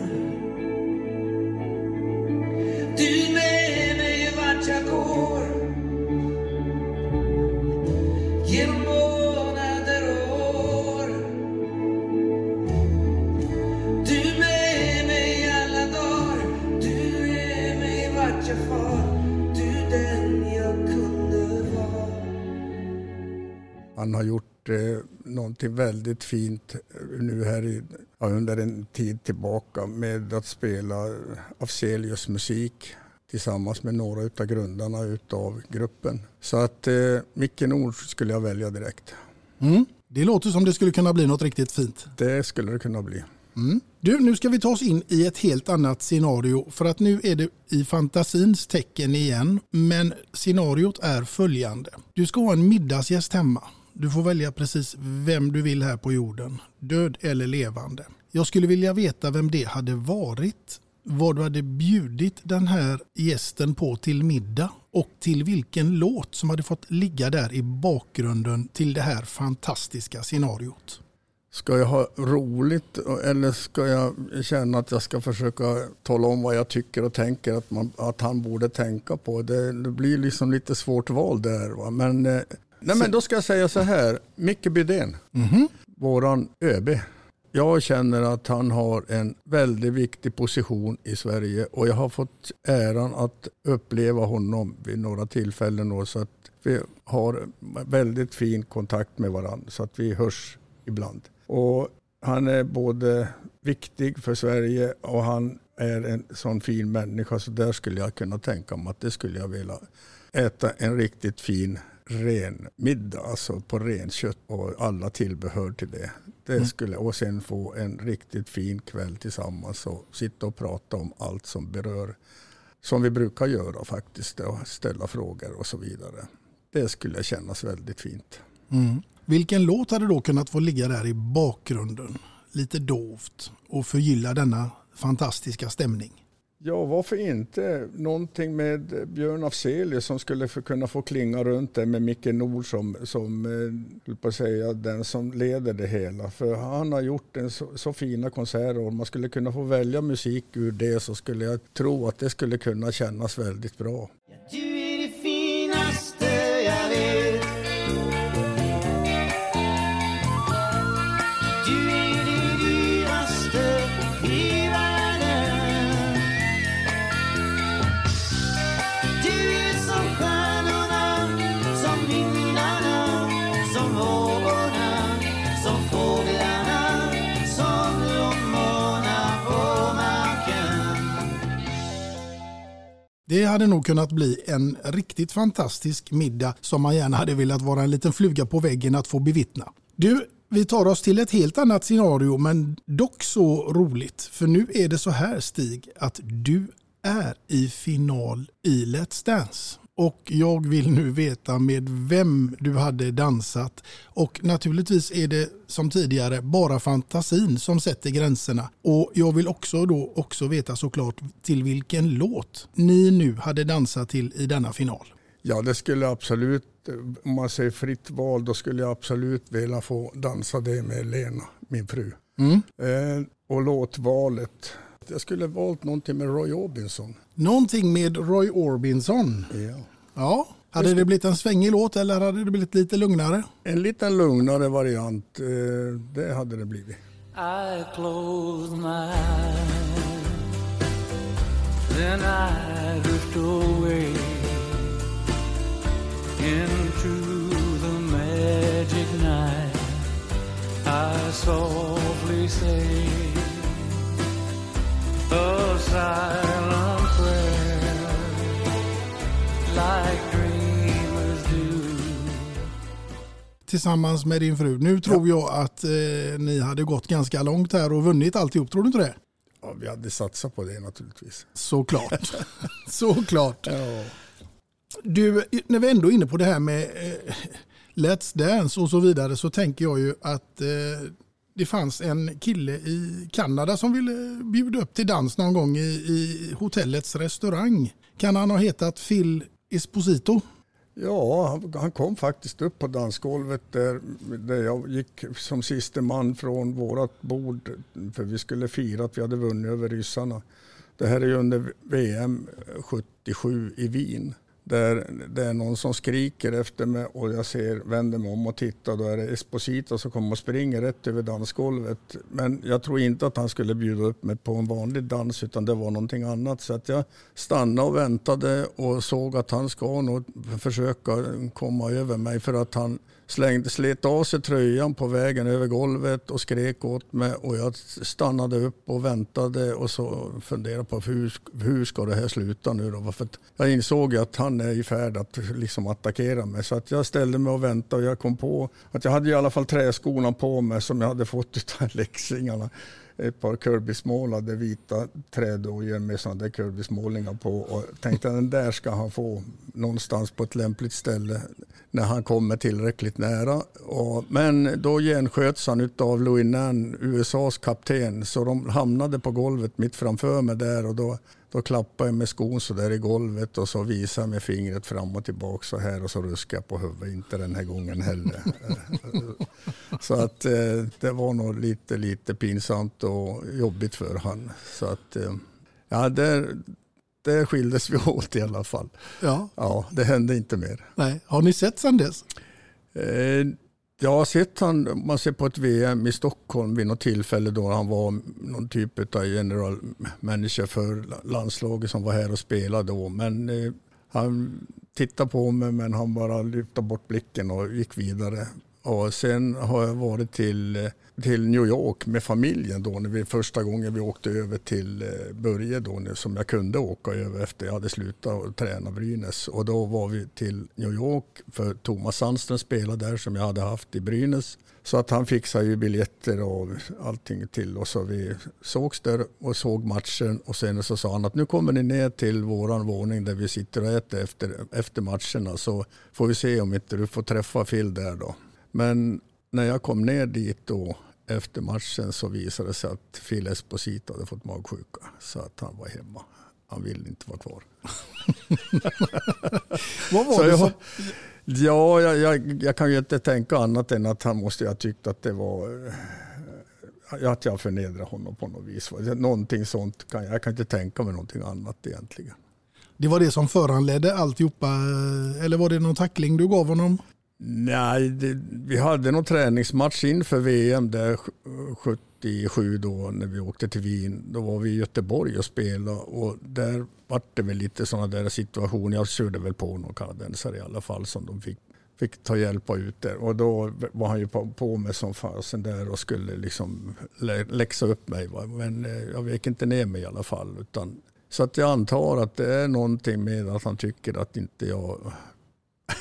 Du med mig vart jag går. Han har gjort eh, någonting väldigt fint nu här i, ja, under en tid tillbaka med att spela Afzelius musik tillsammans med några av grundarna utav gruppen. Så att eh, Micke Nord skulle jag välja direkt. Mm. Det låter som det skulle kunna bli något riktigt fint. Det skulle det kunna bli. Mm. Du, nu ska vi ta oss in i ett helt annat scenario för att nu är det i fantasins tecken igen. Men scenariot är följande. Du ska ha en middagsgäst hemma. Du får välja precis vem du vill här på jorden, död eller levande. Jag skulle vilja veta vem det hade varit, vad du hade bjudit den här gästen på till middag och till vilken låt som hade fått ligga där i bakgrunden till det här fantastiska scenariot. Ska jag ha roligt eller ska jag känna att jag ska försöka tala om vad jag tycker och tänker att, man, att han borde tänka på? Det, det blir liksom lite svårt val där. Va? Men, eh, nej, men då ska jag säga så här, Micke Bydén, mm -hmm. våran ÖB. Jag känner att han har en väldigt viktig position i Sverige och jag har fått äran att uppleva honom vid några tillfällen. Då, så att vi har väldigt fin kontakt med varandra så att vi hörs ibland. Och han är både viktig för Sverige och han är en sån fin människa så där skulle jag kunna tänka mig att det skulle jag vilja äta en riktigt fin ren middag, alltså på renkött och alla tillbehör till det. det mm. skulle, och sen få en riktigt fin kväll tillsammans och sitta och prata om allt som berör, som vi brukar göra faktiskt, och ställa frågor och så vidare. Det skulle kännas väldigt fint. Mm. Vilken låt hade då kunnat få ligga där i bakgrunden, lite dovt och förgylla denna fantastiska stämning? Ja, varför inte? Någonting med Björn Afzelius som skulle kunna få klinga runt det med Micke Nord som, som eh, på på säga, den som leder det hela. För han har gjort en så, så fina konserter och om man skulle kunna få välja musik ur det så skulle jag tro att det skulle kunna kännas väldigt bra. Det hade nog kunnat bli en riktigt fantastisk middag som man gärna hade velat vara en liten fluga på väggen att få bevittna. Du, vi tar oss till ett helt annat scenario men dock så roligt. För nu är det så här Stig att du är i final i Let's Dance och jag vill nu veta med vem du hade dansat. Och naturligtvis är det som tidigare bara fantasin som sätter gränserna. Och jag vill också då också veta såklart till vilken låt ni nu hade dansat till i denna final. Ja, det skulle absolut, om man säger fritt val, då skulle jag absolut vilja få dansa det med Lena, min fru. Mm. Eh, och låtvalet, jag skulle valt någonting med Roy Orbison. Någonting med Roy Orbison? Ja. Ja. Hade det blivit en svängig låt eller hade det blivit lite lugnare? En lite lugnare variant, eh, det hade det blivit. I close my eyes Then I drift away Into the magic night I softly say A silent prayer Like dreamers do Tillsammans med din fru. Nu tror ja. jag att eh, ni hade gått ganska långt här och vunnit alltihop. Tror du inte det? Ja, vi hade satsat på det naturligtvis. Såklart. <laughs> Såklart. Ja. Du, när vi ändå är inne på det här med eh, Let's Dance och så vidare så tänker jag ju att eh, det fanns en kille i Kanada som ville bjuda upp till dans någon gång i, i hotellets restaurang. Kan han ha hetat Phil Esposito? Ja, han kom faktiskt upp på dansgolvet där, där jag gick som siste man från vårt bord för vi skulle fira att vi hade vunnit över ryssarna. Det här är ju under VM 77 i Wien där det är någon som skriker efter mig och jag ser, vänder mig om och tittar. Då är det Esposito som kommer och springer rätt över dansgolvet. Men jag tror inte att han skulle bjuda upp mig på en vanlig dans utan det var någonting annat. Så att jag stannade och väntade och såg att han ska nog försöka komma över mig för att han slängde, slet av sig tröjan på vägen över golvet och skrek åt mig och jag stannade upp och väntade och så funderade på hur, hur ska det här sluta nu då? För jag insåg att han är i färd att liksom attackera mig så att jag ställde mig och väntade och jag kom på att jag hade i alla fall träskorna på mig som jag hade fått <laughs> av läxingarna ett par Kirbysmålade vita trädojor med sådana där Kirby-smålingar på och tänkte att den där ska han få någonstans på ett lämpligt ställe när han kommer tillräckligt nära. Och, men då gensköts han av Louis Nann, USAs kapten, så de hamnade på golvet mitt framför mig där och då då klappade jag med skon så där i golvet och så visade jag med fingret fram och tillbaka så här och så ruskade jag på huvudet. Inte den här gången heller. <laughs> så att eh, det var nog lite, lite pinsamt och jobbigt för han. Så att eh, ja, där, där skildes vi <laughs> åt i alla fall. Ja. ja, det hände inte mer. Nej. Har ni sett sedan dess? Eh, jag har sett han, man ser på ett VM i Stockholm vid något tillfälle då han var någon typ av general manager för landslaget som var här och spelade då. Men eh, han tittade på mig men han bara lyfte bort blicken och gick vidare. Och sen har jag varit till eh, till New York med familjen då när vi första gången vi åkte över till eh, Börje då som jag kunde åka över efter jag hade slutat träna Brynäs. Och då var vi till New York för Thomas Sandström spelade där som jag hade haft i Brynäs. Så att han fixade ju biljetter och allting till oss och vi sågs där och såg matchen. Och sen så sa han att nu kommer ni ner till våran våning där vi sitter och äter efter, efter matcherna så får vi se om inte du får träffa Phil där då. Men när jag kom ner dit då efter matchen så visade det sig att Phil Esposito hade fått magsjuka så att han var hemma. Han ville inte vara kvar. <laughs> Vad var så det så? Ja, jag, jag, jag, kan ju inte tänka annat än att han måste ha tyckt att det var eh, att jag förnedrade honom på något vis. Någonting sånt kan jag, jag kan inte tänka mig någonting annat egentligen. Det var det som föranledde alltihopa, eller var det någon tackling du gav honom? Nej, det, vi hade någon träningsmatch inför VM där 77 då när vi åkte till Wien. Då var vi i Göteborg och spelade och där var det väl lite sådana där situationer. Jag körde väl på någon kanadensare i alla fall som de fick, fick ta hjälp av ut där. Och då var han ju på, på mig som fasen där och skulle liksom läxa upp mig. Va? Men eh, jag vek inte ner mig i alla fall. Utan, så att jag antar att det är någonting med att han tycker att inte jag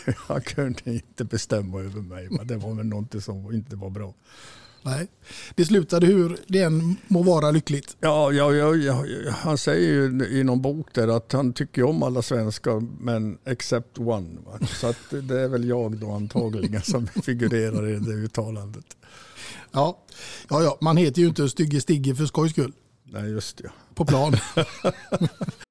<laughs> han kunde inte bestämma över mig. Men det var väl någonting som inte var bra. Nej, det slutade hur det än må vara lyckligt. Ja, ja, ja, ja, han säger ju i någon bok där att han tycker om alla svenskar men except one. Så det är väl jag då antagligen som <laughs> figurerar i det uttalandet. Ja, ja, ja man heter ju inte Stygge Stigge för skojs skull. Nej, just det. På plan. <laughs>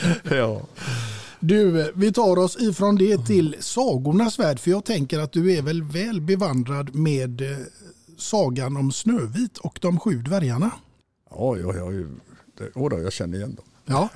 <laughs> ja. Du, vi tar oss ifrån det till sagornas värld, för jag tänker att du är väl väl bevandrad med eh, sagan om Snövit och de sju dvärgarna? Ja, ja, ja åda, jag känner igen dem. Ja,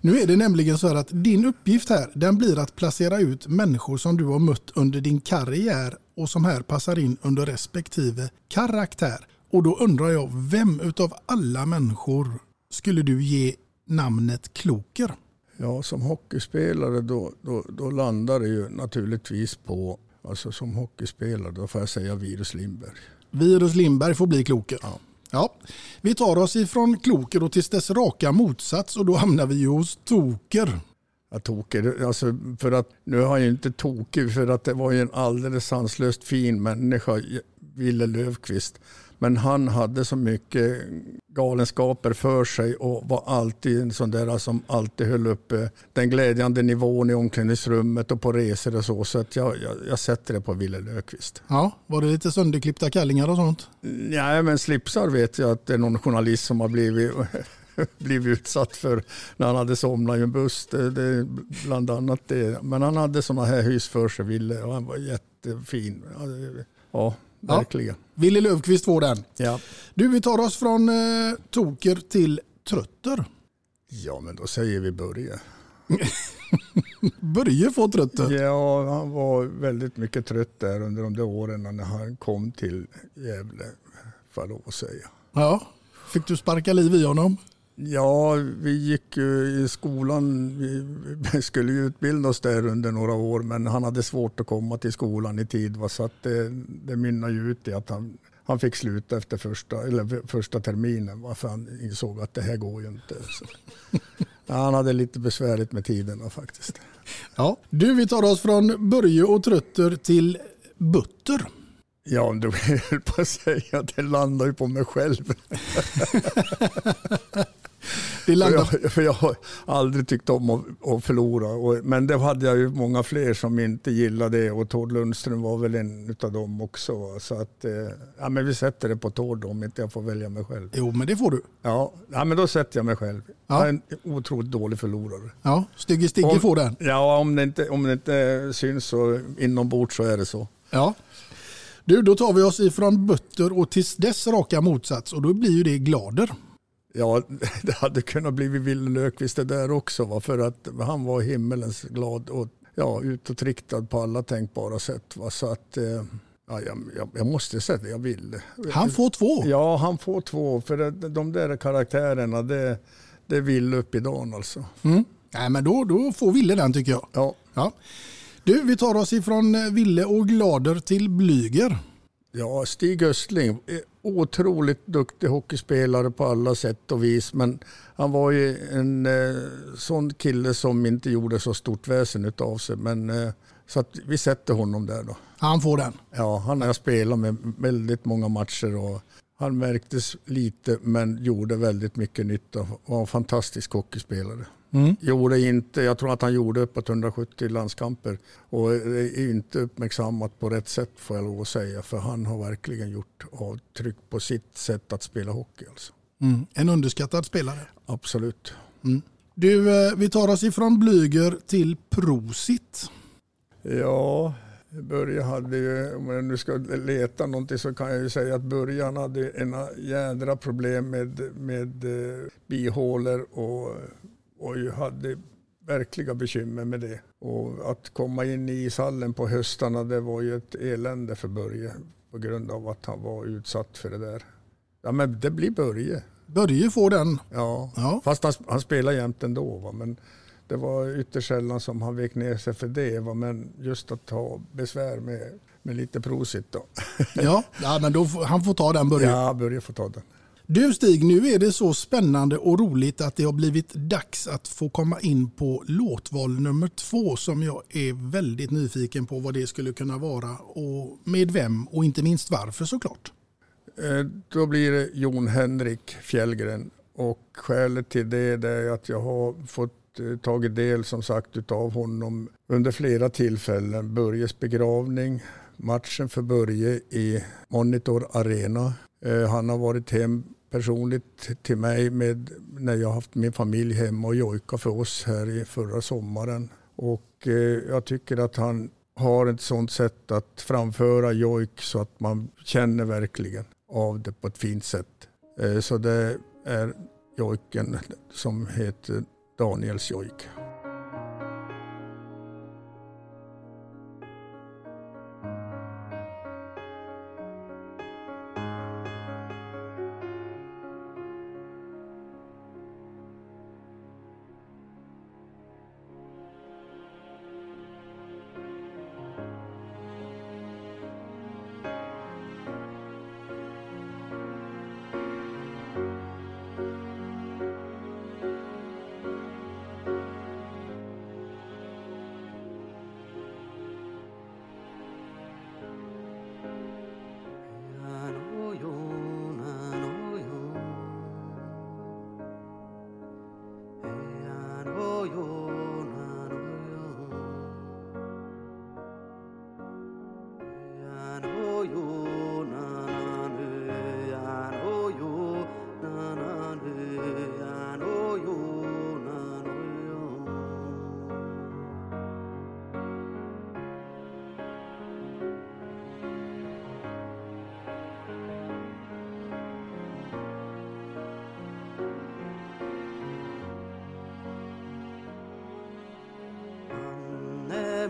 nu är det nämligen så här att din uppgift här den blir att placera ut människor som du har mött under din karriär och som här passar in under respektive karaktär. Och då undrar jag, vem utav alla människor skulle du ge namnet Kloker? Ja, som hockeyspelare då, då, då landar det ju naturligtvis på, alltså som hockeyspelare, då får jag säga Virus Lindberg. Virus Lindberg får bli Kloker. Ja. Ja, vi tar oss ifrån Kloker och tills dess raka motsats och då hamnar vi ju hos Toker. Ja, toker, alltså för att, nu har jag inte tokig för att det var ju en alldeles sanslöst fin människa, Ville Löfqvist. Men han hade så mycket galenskaper för sig och var alltid en sån där som alltid höll uppe den glädjande nivån i omklädningsrummet och på resor och så. Så att jag, jag, jag sätter det på Ville Löfqvist. Ja, var det lite sönderklippta kallingar och sånt? Nej, men slipsar vet jag att det är någon journalist som har blivit <laughs> blivit utsatt för när han hade somnat i en buss. Det, det, bland annat det. Men han hade sådana här hys för sig, Ville, och han var jättefin. Ja, verkligen. Ja. Ville Löfqvist får den. Ja. Du, vi tar oss från eh, Toker till Trötter. Ja, men då säger vi Börje. <laughs> Börje får Trötter? Ja, han var väldigt mycket trött där under de där åren när han kom till Gävle, får jag lov att säga. Ja, fick du sparka liv i honom? Ja, vi gick ju i skolan. Vi skulle ju utbilda oss där under några år men han hade svårt att komma till skolan i tid. Va? Så att det, det mynnade ju ut i att han, han fick sluta efter första, eller första terminen. Va? För han insåg att det här går ju inte. Ja, han hade lite besvärligt med tiderna faktiskt. Ja, du vi tar oss från Börje och Trötter till Butter. Ja, du <laughs> höll på att säga att det landar ju på mig själv. <laughs> Det landar... för, jag, för jag har aldrig tyckt om att, att förlora. Och, men det hade jag ju många fler som inte gillade det och Tord Lundström var väl en av dem också. Så att, eh, ja, men vi sätter det på Tord om inte jag får välja mig själv. Jo, men det får du. Ja, ja men då sätter jag mig själv. Ja. Jag är en otroligt dålig förlorare. Ja, Stygge Stigge får den. Ja, om det, inte, om det inte syns så inombords så är det så. Ja. Du, då tar vi oss ifrån Butter och tills dess raka motsats och då blir ju det Glader. Ja, <laughs> det hade kunnat bli Wille Löfqvist det där också. Va? För att han var himmelens glad och ja, utåtriktad på alla tänkbara sätt. Va? Så att, eh, ja, jag, jag måste säga det, jag vill. Han får två? Ja, han får två. För de där karaktärerna, det, det vill upp i dagen alltså. Mm. Nej, men då, då får Ville den tycker jag. Ja. ja. Du, vi tar oss ifrån Ville och Glader till Blyger. Ja, Stig Östling, otroligt duktig hockeyspelare på alla sätt och vis. Men han var ju en eh, sån kille som inte gjorde så stort väsen av sig. Men, eh, så att vi sätter honom där då. Han får den? Ja, han har spelat med väldigt många matcher. Och han märktes lite men gjorde väldigt mycket nytta. Var en fantastisk hockeyspelare. Mm. Gjorde inte, jag tror att han gjorde uppåt 170 landskamper och är inte uppmärksammat på rätt sätt får jag lov att säga. För han har verkligen gjort avtryck på sitt sätt att spela hockey. Alltså. Mm. En underskattad spelare. Absolut. Mm. Du, eh, vi tar oss ifrån Blyger till Prosit. Ja, Börje hade ju, om jag nu ska leta någonting så kan jag ju säga att början hade en jädra problem med, med eh, bihålor och och ju hade verkliga bekymmer med det. Och att komma in i ishallen på höstarna det var ju ett elände för Börje på grund av att han var utsatt för det där. Ja men det blir Börje. Börje får den. Ja, ja. fast han, han spelar jämt ändå. Va? Men det var ytterst sällan som han vek ner sig för det. Va? Men just att ha besvär med, med lite prosit då. ja, <laughs> ja, men då, han får ta den Börje. Ja, Börje får ta den. Du Stig, nu är det så spännande och roligt att det har blivit dags att få komma in på låtval nummer två som jag är väldigt nyfiken på vad det skulle kunna vara och med vem och inte minst varför såklart. Eh, då blir det Jon Henrik Fjällgren och skälet till det är att jag har fått eh, tagit del som sagt av honom under flera tillfällen. Börjes begravning, matchen för Börje i Monitor Arena. Eh, han har varit hem personligt till mig med, när jag haft min familj hemma och jojka för oss här i förra sommaren. Och eh, jag tycker att han har ett sånt sätt att framföra jojk så att man känner verkligen av det på ett fint sätt. Eh, så det är jojken som heter Daniels jojk.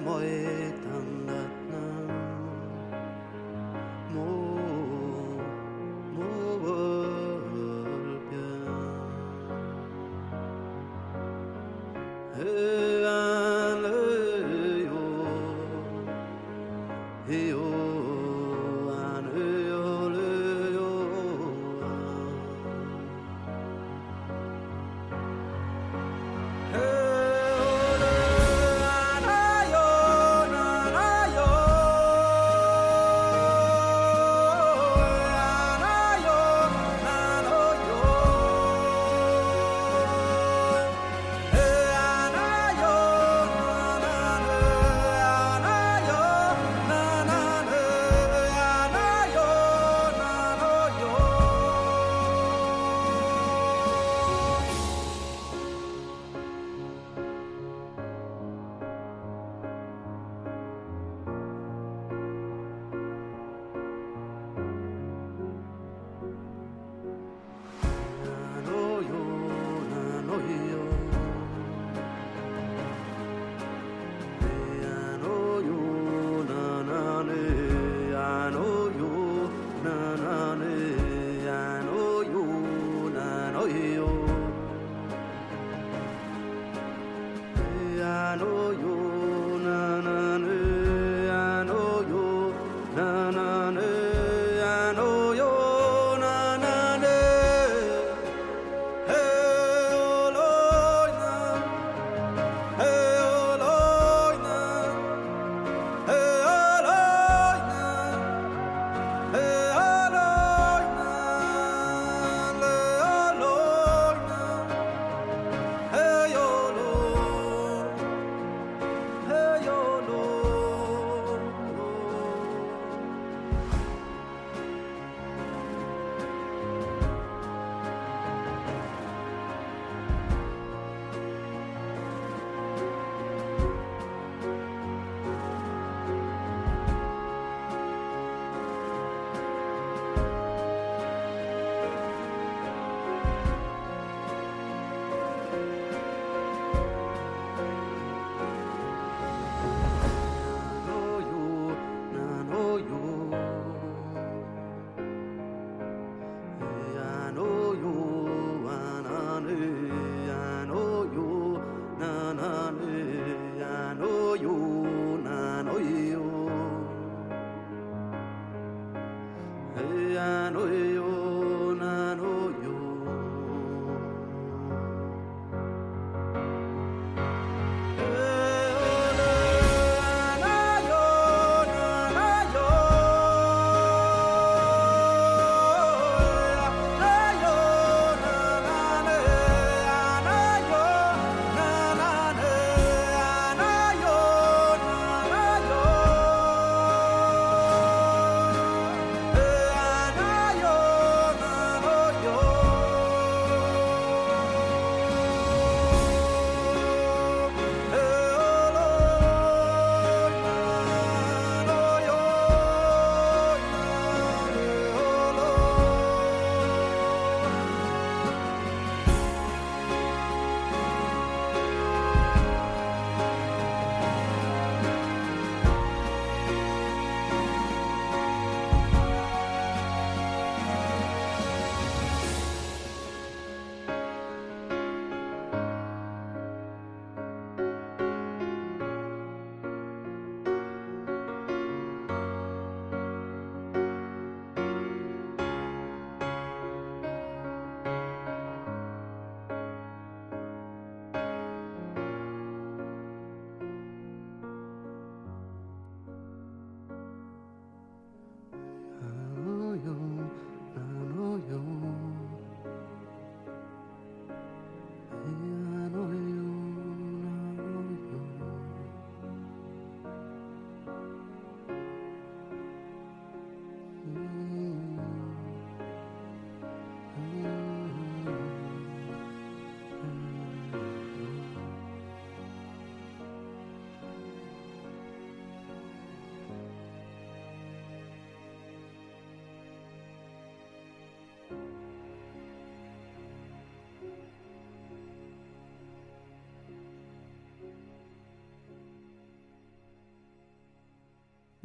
My.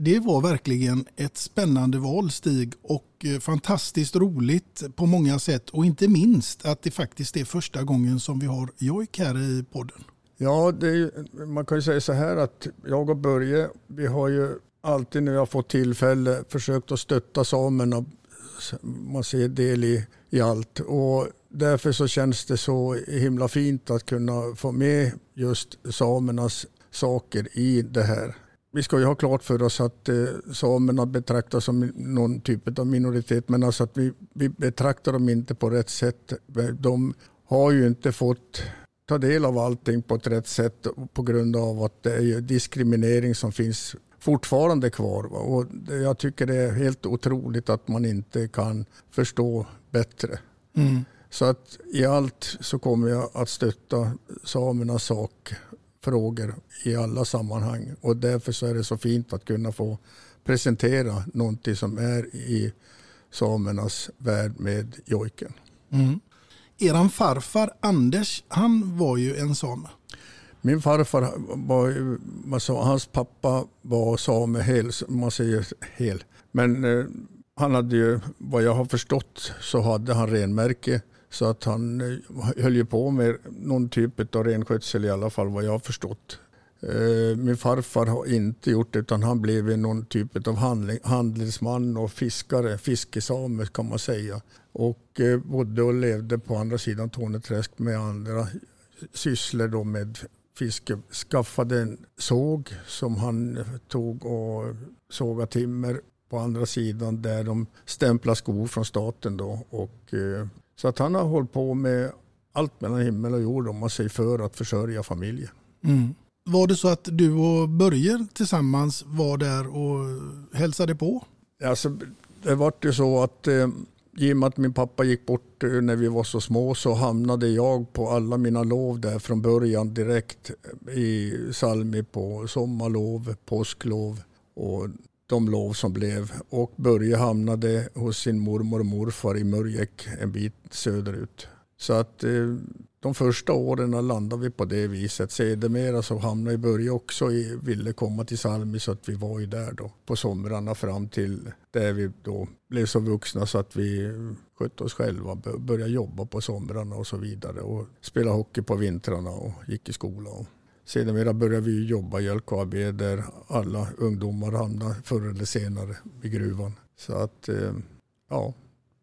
Det var verkligen ett spännande val Stig och eh, fantastiskt roligt på många sätt och inte minst att det faktiskt är första gången som vi har Jojk här i podden. Ja, är, man kan ju säga så här att jag och Börje, vi har ju alltid när vi har fått tillfälle försökt att stötta samerna. Man ser del i, i allt och därför så känns det så himla fint att kunna få med just samernas saker i det här. Vi ska ju ha klart för oss att eh, samerna betraktas som någon typ av minoritet men alltså att vi, vi betraktar dem inte på rätt sätt. De har ju inte fått ta del av allting på ett rätt sätt på grund av att det är diskriminering som finns fortfarande kvar. Och jag tycker det är helt otroligt att man inte kan förstå bättre. Mm. Så att i allt så kommer jag att stötta samernas sakfrågor i alla sammanhang. Och därför så är det så fint att kunna få presentera någonting som är i samernas värld med jojken. Mm. Eran farfar Anders, han var ju en same. Min farfar var ju, alltså, hans pappa var same hel, man säger hel. Men eh, han hade ju, vad jag har förstått, så hade han renmärke. Så att han eh, höll ju på med någon typ av renskötsel i alla fall vad jag har förstått. Eh, min farfar har inte gjort det utan han blev någon typ av handelsman och fiskare, fiskesame kan man säga. Och eh, bodde och levde på andra sidan Torneträsk med andra sysslor då med fiske. Skaffade en såg som han tog och sågade timmer på andra sidan där de stämplade skor från staten. Då. Och, så att han har hållit på med allt mellan himmel och jord om man säger för att försörja familjen. Mm. Var det så att du och Börje tillsammans var där och hälsade på? Alltså, det var ju så att eh, i och med att min pappa gick bort eh, när vi var så små så hamnade jag på alla mina lov där från början direkt i Salmi på sommarlov, påsklov och de lov som blev. Och Börje hamnade hos sin mormor och morfar i Mörjek en bit söderut. Så att eh, de första åren landade vi på det viset. Sedermera så hamnade Börje också i, ville komma till Salmi så att vi var ju där då på somrarna fram till där vi då blev så vuxna så att vi skötte oss själva, började jobba på somrarna och så vidare och spela hockey på vintrarna och gick i skolan. Sedermera började vi jobba i LKAB där alla ungdomar hamnar förr eller senare i gruvan. Så att eh, ja,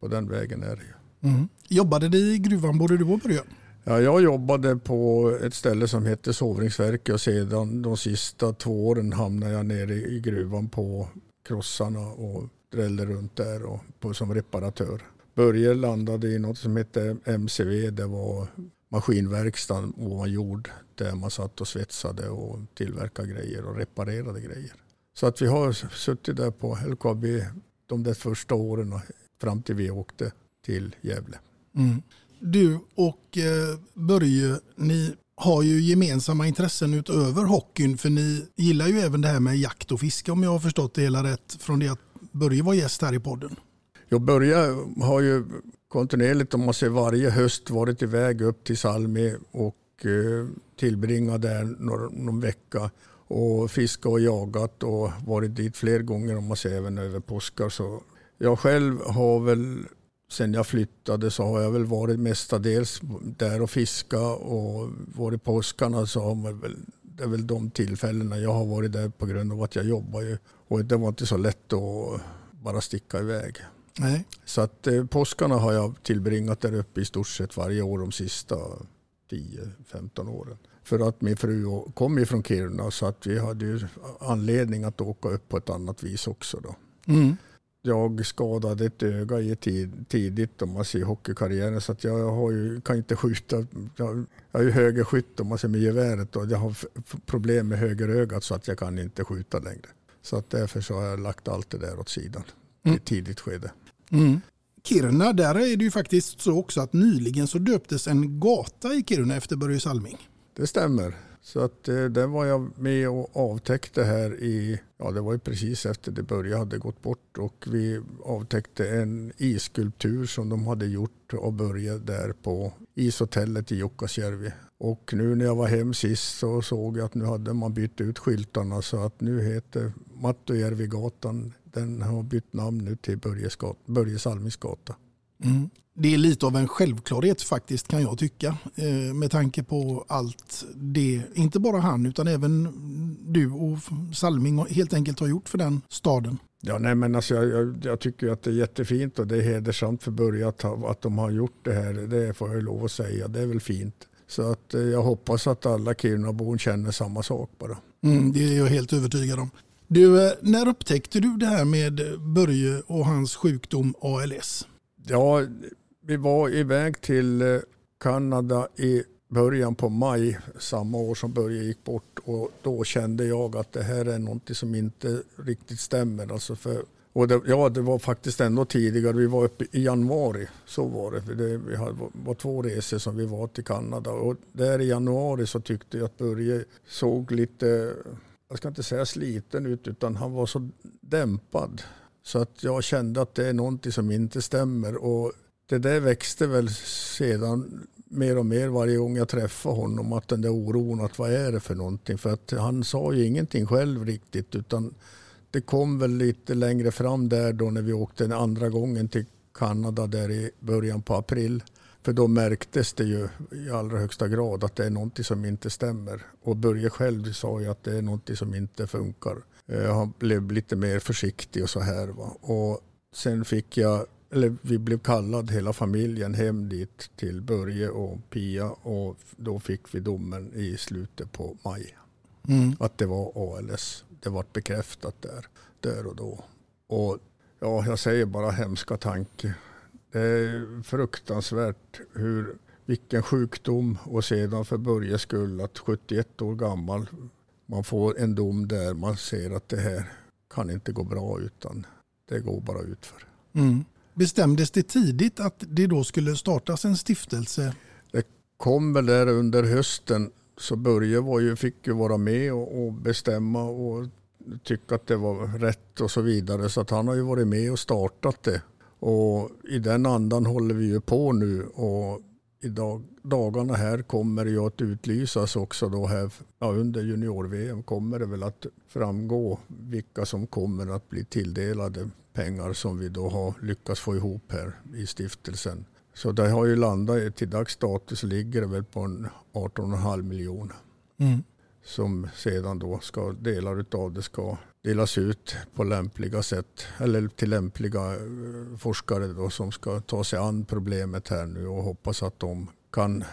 på den vägen är det ju. Mm. Jobbade ni i gruvan både du och Börje? Ja, jag jobbade på ett ställe som heter Sovringsverket och sedan de sista två åren hamnade jag nere i gruvan på krossarna och drällde runt där och på, som reparatör. Börje landade i något som hette MCV. Det var maskinverkstaden ovan jord där man satt och svetsade och tillverkade grejer och reparerade grejer. Så att vi har suttit där på LKAB de där första åren fram till vi åkte till Gävle. Mm. Du och eh, Börje, ni har ju gemensamma intressen utöver hockeyn för ni gillar ju även det här med jakt och fiske om jag har förstått det hela rätt från det att Börje var gäst här i podden. Jo, Börje har ju kontinuerligt om man ser varje höst varit iväg upp till Salmi och eh, tillbringat där någon, någon vecka och fiskat och jagat och varit dit fler gånger om man ser även över påskar. Så jag själv har väl sen jag flyttade så har jag väl varit mestadels där och fiska och varit påskarna så har man väl, det är väl de tillfällena jag har varit där på grund av att jag jobbar ju. Och det var inte så lätt att bara sticka iväg. Nej. Så att eh, påskarna har jag tillbringat där uppe i stort sett varje år de sista 10-15 åren. För att min fru kom ifrån Kiruna så att vi hade anledning att åka upp på ett annat vis också. Då. Mm jag skadade ett öga i tid, tidigt om man ser hockeykarriären så att jag har ju, kan inte skjuta. Jag, jag är ju högerskytt om man ser med geväret och jag har problem med högerögat så att jag kan inte skjuta längre. Så att därför så har jag lagt allt det där åt sidan. I ett tidigt skede. Mm. Kiruna, där är det ju faktiskt så också att nyligen så döptes en gata i Kiruna efter Börje Salming. Det stämmer. Så att eh, den var jag med och avtäckte här i, ja det var ju precis efter det Börje hade gått bort och vi avtäckte en isskulptur som de hade gjort och Börje där på ishotellet i Jukkasjärvi. Och nu när jag var hem sist så såg jag att nu hade man bytt ut skyltarna så att nu heter Mattojärvigatan, den har bytt namn nu till Börje, Börje Salmings gata. Mm. Det är lite av en självklarhet faktiskt kan jag tycka. Eh, med tanke på allt det, inte bara han utan även du och Salming helt enkelt har gjort för den staden. Ja, nej, men alltså jag, jag, jag, tycker att det är jättefint och det är hedersamt för Börje att, att de har gjort det här. Det får jag lov att säga. Det är väl fint. Så att eh, jag hoppas att alla Kirunabor känner samma sak bara. Mm, det är jag helt övertygad om. Du, eh, när upptäckte du det här med Börje och hans sjukdom ALS? Ja, vi var iväg till eh, Kanada i början på maj samma år som Börje gick bort och då kände jag att det här är någonting som inte riktigt stämmer. Alltså för, och det, ja, det var faktiskt ändå tidigare. Vi var uppe i januari. Så var det. det vi hade, var två resor som vi var till Kanada och där i januari så tyckte jag att Börje såg lite, jag ska inte säga sliten ut, utan han var så dämpad. Så att jag kände att det är någonting som inte stämmer. Och det där växte väl sedan mer och mer varje gång jag träffade honom. Att den där oron, att vad är det för någonting? För att han sa ju ingenting själv riktigt. Utan det kom väl lite längre fram där då när vi åkte den andra gången till Kanada där i början på april. För då märktes det ju i allra högsta grad att det är någonting som inte stämmer. Och Börje själv sa ju att det är någonting som inte funkar. Eh, han blev lite mer försiktig och så här. Va? Och sen fick jag, eller vi blev kallad hela familjen hem dit till Börje och Pia och då fick vi domen i slutet på maj. Mm. Att det var ALS. Det var bekräftat där, där och då. Och ja, jag säger bara hemska tanke. Det är fruktansvärt hur, vilken sjukdom och sedan för Börjes skull att 71 år gammal man får en dom där man ser att det här kan inte gå bra utan det går bara utför. Mm. Bestämdes det tidigt att det då skulle startas en stiftelse? Det kom väl där under hösten så Börje var ju, fick ju vara med och, och bestämma och tycka att det var rätt och så vidare. Så att han har ju varit med och startat det. Och i den andan håller vi ju på nu och i dag, dagarna här kommer det ju att utlysas också då här, ja, under junior-VM kommer det väl att framgå vilka som kommer att bli tilldelade pengar som vi då har lyckats få ihop här i stiftelsen. Så det har ju landat, till dags dato så ligger det väl på en 18,5 miljoner. Mm. Som sedan då ska, delar av det ska delas ut på lämpliga sätt eller till lämpliga eh, forskare då, som ska ta sig an problemet här nu och hoppas att de kan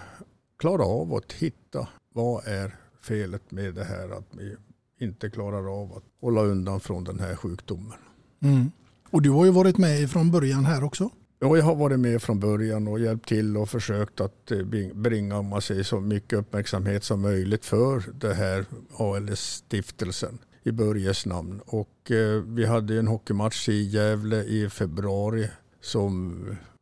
klara av att hitta vad är felet med det här att vi inte klarar av att hålla undan från den här sjukdomen. Mm. Och du har ju varit med från början här också. Ja, jag har varit med från början och hjälpt till och försökt att eh, bringa man sig så mycket uppmärksamhet som möjligt för det här ALS-stiftelsen i Börjes namn. Och eh, vi hade en hockeymatch i Gävle i februari som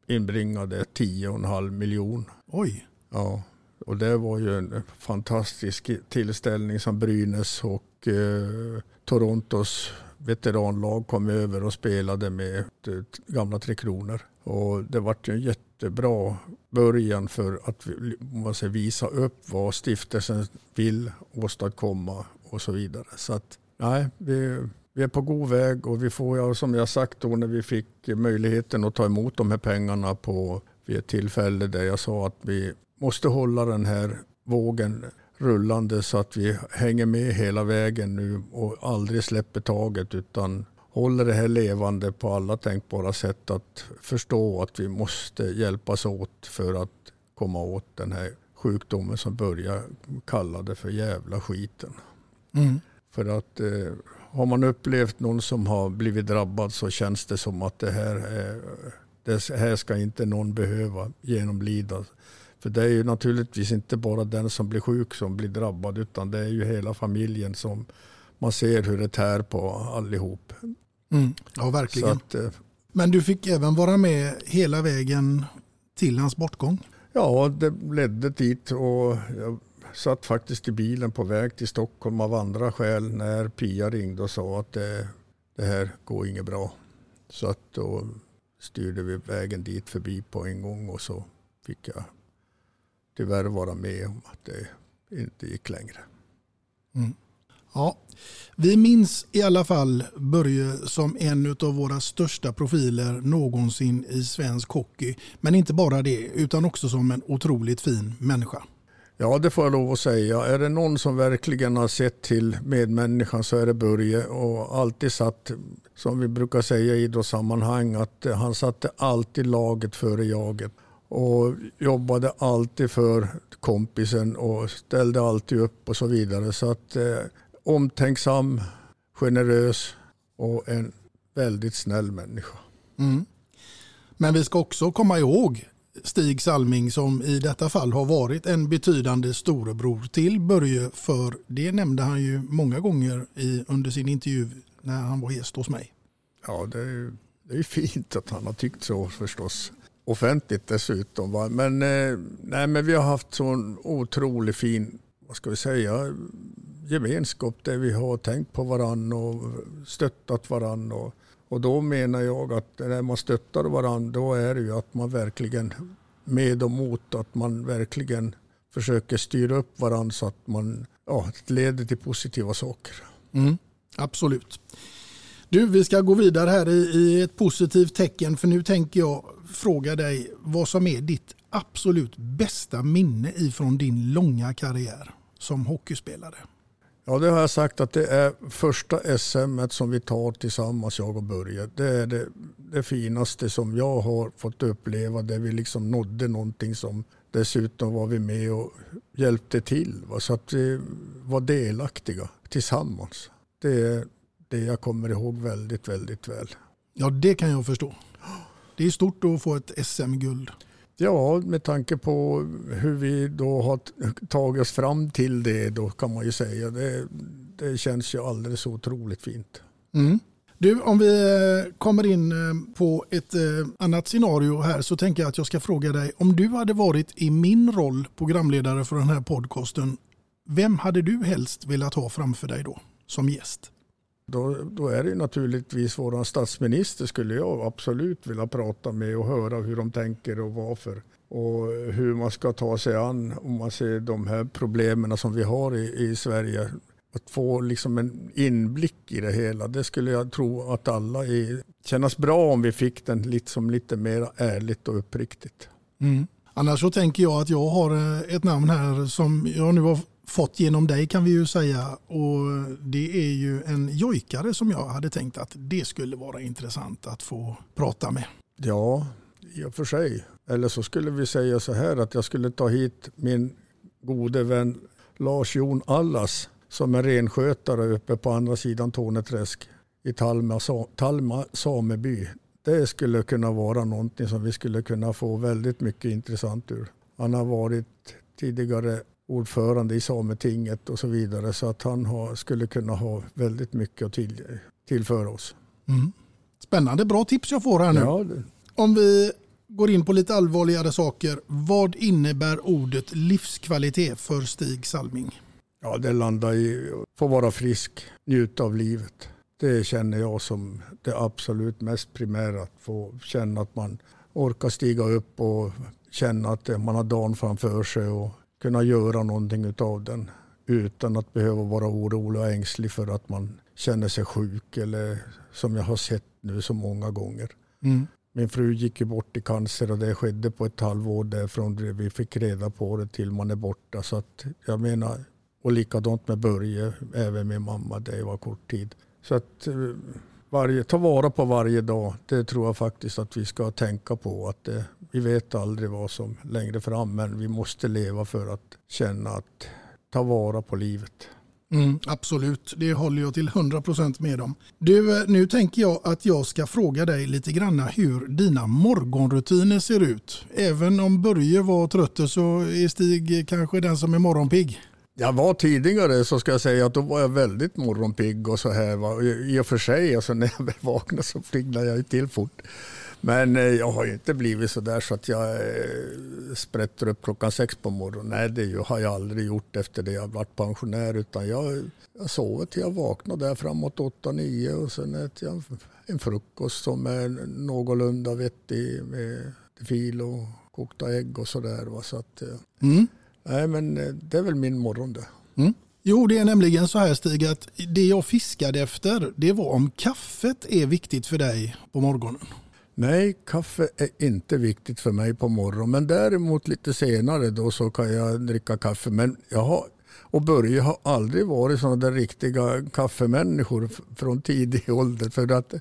inbringade 10,5 miljon. Oj! Ja, och det var ju en fantastisk tillställning som Brynäs och eh, Torontos veteranlag kom över och spelade med gamla Tre Kronor. Och det var en jättebra början för att man ska visa upp vad stiftelsen vill åstadkomma och så vidare. Så att nej, vi, vi är på god väg och vi får, som jag sagt då när vi fick möjligheten att ta emot de här pengarna på vid ett tillfälle där jag sa att vi måste hålla den här vågen rullande så att vi hänger med hela vägen nu och aldrig släpper taget utan håller det här levande på alla tänkbara sätt att förstå att vi måste hjälpas åt för att komma åt den här sjukdomen som börjar kalla det för jävla skiten. Mm. För att eh, har man upplevt någon som har blivit drabbad så känns det som att det här, är, det här ska inte någon behöva genomlida. För det är ju naturligtvis inte bara den som blir sjuk som blir drabbad utan det är ju hela familjen som man ser hur det tär på allihop. Mm. Ja, verkligen. Att, eh, Men du fick även vara med hela vägen till hans bortgång? Ja, det ledde dit och jag satt faktiskt i bilen på väg till Stockholm av andra skäl när Pia ringde och sa att det, det här går inget bra. Så att då styrde vi vägen dit förbi på en gång och så fick jag tyvärr vara med om att det inte gick längre. Mm. Ja, vi minns i alla fall Börje som en av våra största profiler någonsin i svensk hockey. Men inte bara det, utan också som en otroligt fin människa. Ja, det får jag lov att säga. Är det någon som verkligen har sett till medmänniskan så är det Börje och alltid satt, som vi brukar säga i idrottssammanhang, att han satte alltid laget före jaget och jobbade alltid för kompisen och ställde alltid upp och så vidare. Så att eh, omtänksam, generös och en väldigt snäll människa. Mm. Men vi ska också komma ihåg Stig Salming som i detta fall har varit en betydande storebror till Börje för det nämnde han ju många gånger i, under sin intervju när han var gäst hos mig. Ja, det är, det är fint att han har tyckt så förstås. Offentligt dessutom. Va? Men, eh, nej, men vi har haft så otroligt fin, vad ska vi säga, gemenskap där vi har tänkt på varandra och stöttat varandra. Och, och då menar jag att när man stöttar varandra då är det ju att man verkligen med och mot att man verkligen försöker styra upp varandra så att man ja, leder till positiva saker. Mm, absolut. Du, vi ska gå vidare här i, i ett positivt tecken för nu tänker jag fråga dig vad som är ditt absolut bästa minne ifrån din långa karriär som hockeyspelare. Ja, det har jag sagt att det är första SM som vi tar tillsammans, jag och Börje. Det är det, det, finaste som jag har fått uppleva, där vi liksom nådde någonting som dessutom var vi med och hjälpte till. Så att vi var delaktiga tillsammans. Det är det jag kommer ihåg väldigt, väldigt väl. Ja, det kan jag förstå. Det är stort att få ett SM-guld. Ja, med tanke på hur vi då har tagit oss fram till det då kan man ju säga. Det, det känns ju alldeles otroligt fint. Mm. Du, om vi eh, kommer in eh, på ett eh, annat scenario här så tänker jag att jag ska fråga dig. Om du hade varit i min roll programledare för den här podcasten, vem hade du helst velat ha framför dig då som gäst? Då, då är det naturligtvis vår statsminister skulle jag absolut vilja prata med och höra hur de tänker och varför. Och hur man ska ta sig an om man ser de här problemen som vi har i, i Sverige. Att få liksom en inblick i det hela, det skulle jag tro att alla är, kännas bra om vi fick den liksom lite mer ärligt och uppriktigt. Mm. Annars så tänker jag att jag har eh, ett namn här som jag nu har fått genom dig kan vi ju säga. Och det är ju en jojkare som jag hade tänkt att det skulle vara intressant att få prata med. Ja, i och för sig. Eller så skulle vi säga så här att jag skulle ta hit min gode vän Lars-Jon Allas som är renskötare uppe på andra sidan Torneträsk i Talma, Talma sameby. Det skulle kunna vara någonting som vi skulle kunna få väldigt mycket intressant ur. Han har varit tidigare ordförande i Sametinget och så vidare. Så att han har, skulle kunna ha väldigt mycket att till, tillföra oss. Mm. Spännande, bra tips jag får här nu. Ja, det... Om vi går in på lite allvarligare saker. Vad innebär ordet livskvalitet för Stig Salming? Ja, det landar i att få vara frisk, njuta av livet. Det känner jag som det absolut mest primära. Att få känna att man orkar stiga upp och känna att man har dagen framför sig och kunna göra någonting av den utan att behöva vara orolig och ängslig för att man känner sig sjuk eller som jag har sett nu så många gånger. Mm. Min fru gick ju bort i cancer och det skedde på ett halvår därifrån vi fick reda på det till man är borta. Så att jag menar, och likadant med Börje, även min mamma, det var kort tid. Så att eh, varje, ta vara på varje dag, det tror jag faktiskt att vi ska tänka på. Att det, vi vet aldrig vad som längre fram, men vi måste leva för att känna att ta vara på livet. Mm, absolut, det håller jag till 100% med om. Du, eh, nu tänker jag att jag ska fråga dig lite grann hur dina morgonrutiner ser ut. Även om Börje var trött så är Stig kanske den som är morgonpigg. Jag var tidigare så ska jag säga att då var jag väldigt morgonpigg och så här. Va? I och för sig, alltså <laughs> när jag väl vaknade så flingnade jag till fort. Men eh, jag har ju inte blivit så där så att jag eh, sprätter upp klockan sex på morgonen. Nej, det har jag aldrig gjort efter det jag varit pensionär. Utan jag, jag sover till jag vaknar där framåt åtta nio och sen äter jag en frukost som är någorlunda vettig med fil och kokta ägg och sådär. Så att, eh, mm. Nej, men det är väl min morgon det. Mm. Jo, det är nämligen så här Stig att det jag fiskade efter det var om kaffet är viktigt för dig på morgonen. Nej, kaffe är inte viktigt för mig på morgonen. Men däremot lite senare då så kan jag dricka kaffe. Men jag har, och Börje har aldrig varit sådana där riktiga kaffemänniskor från tidig <laughs> ålder. För att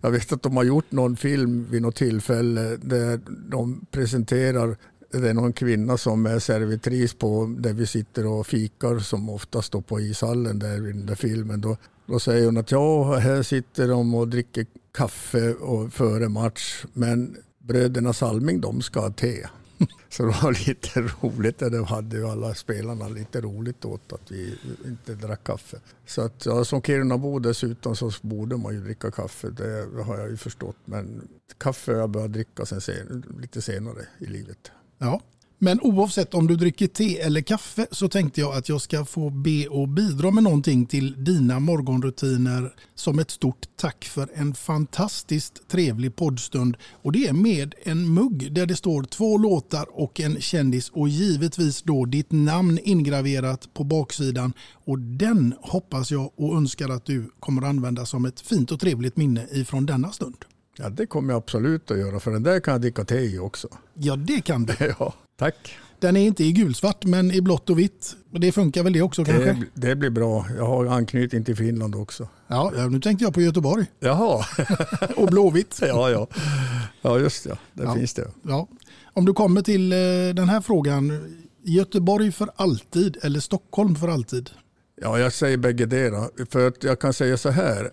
jag vet att de har gjort någon film vid något tillfälle där de presenterar det är någon kvinna som är servitris på där vi sitter och fikar som ofta står på ishallen där i den där filmen. Då, då säger hon att ja, här sitter de och dricker kaffe och före match men bröderna Salming de ska ha te. <laughs> Så det var lite roligt. Det hade ju alla spelarna lite roligt åt att vi inte drack kaffe. Så att ja, som Kirunabo dessutom så borde man ju dricka kaffe. Det har jag ju förstått. Men kaffe har jag börjat dricka sen, lite senare i livet. Ja. Men oavsett om du dricker te eller kaffe så tänkte jag att jag ska få be och bidra med någonting till dina morgonrutiner som ett stort tack för en fantastiskt trevlig poddstund. Och det är med en mugg där det står två låtar och en kändis och givetvis då ditt namn ingraverat på baksidan. Och den hoppas jag och önskar att du kommer att använda som ett fint och trevligt minne ifrån denna stund. Ja, det kommer jag absolut att göra, för den där kan jag dricka te i också. Ja, det kan du. <laughs> ja, tack. Den är inte i gulsvart, men i blått och vitt. Det funkar väl det också det, kanske? Det blir bra. Jag har anknytning till Finland också. Ja, nu tänkte jag på Göteborg. Jaha. <laughs> och Blåvitt. ja, ja. ja, just det. Det ja. finns det. Ja. Om du kommer till eh, den här frågan. Göteborg för alltid eller Stockholm för alltid? Ja, jag säger bägge det. För att jag kan säga så här.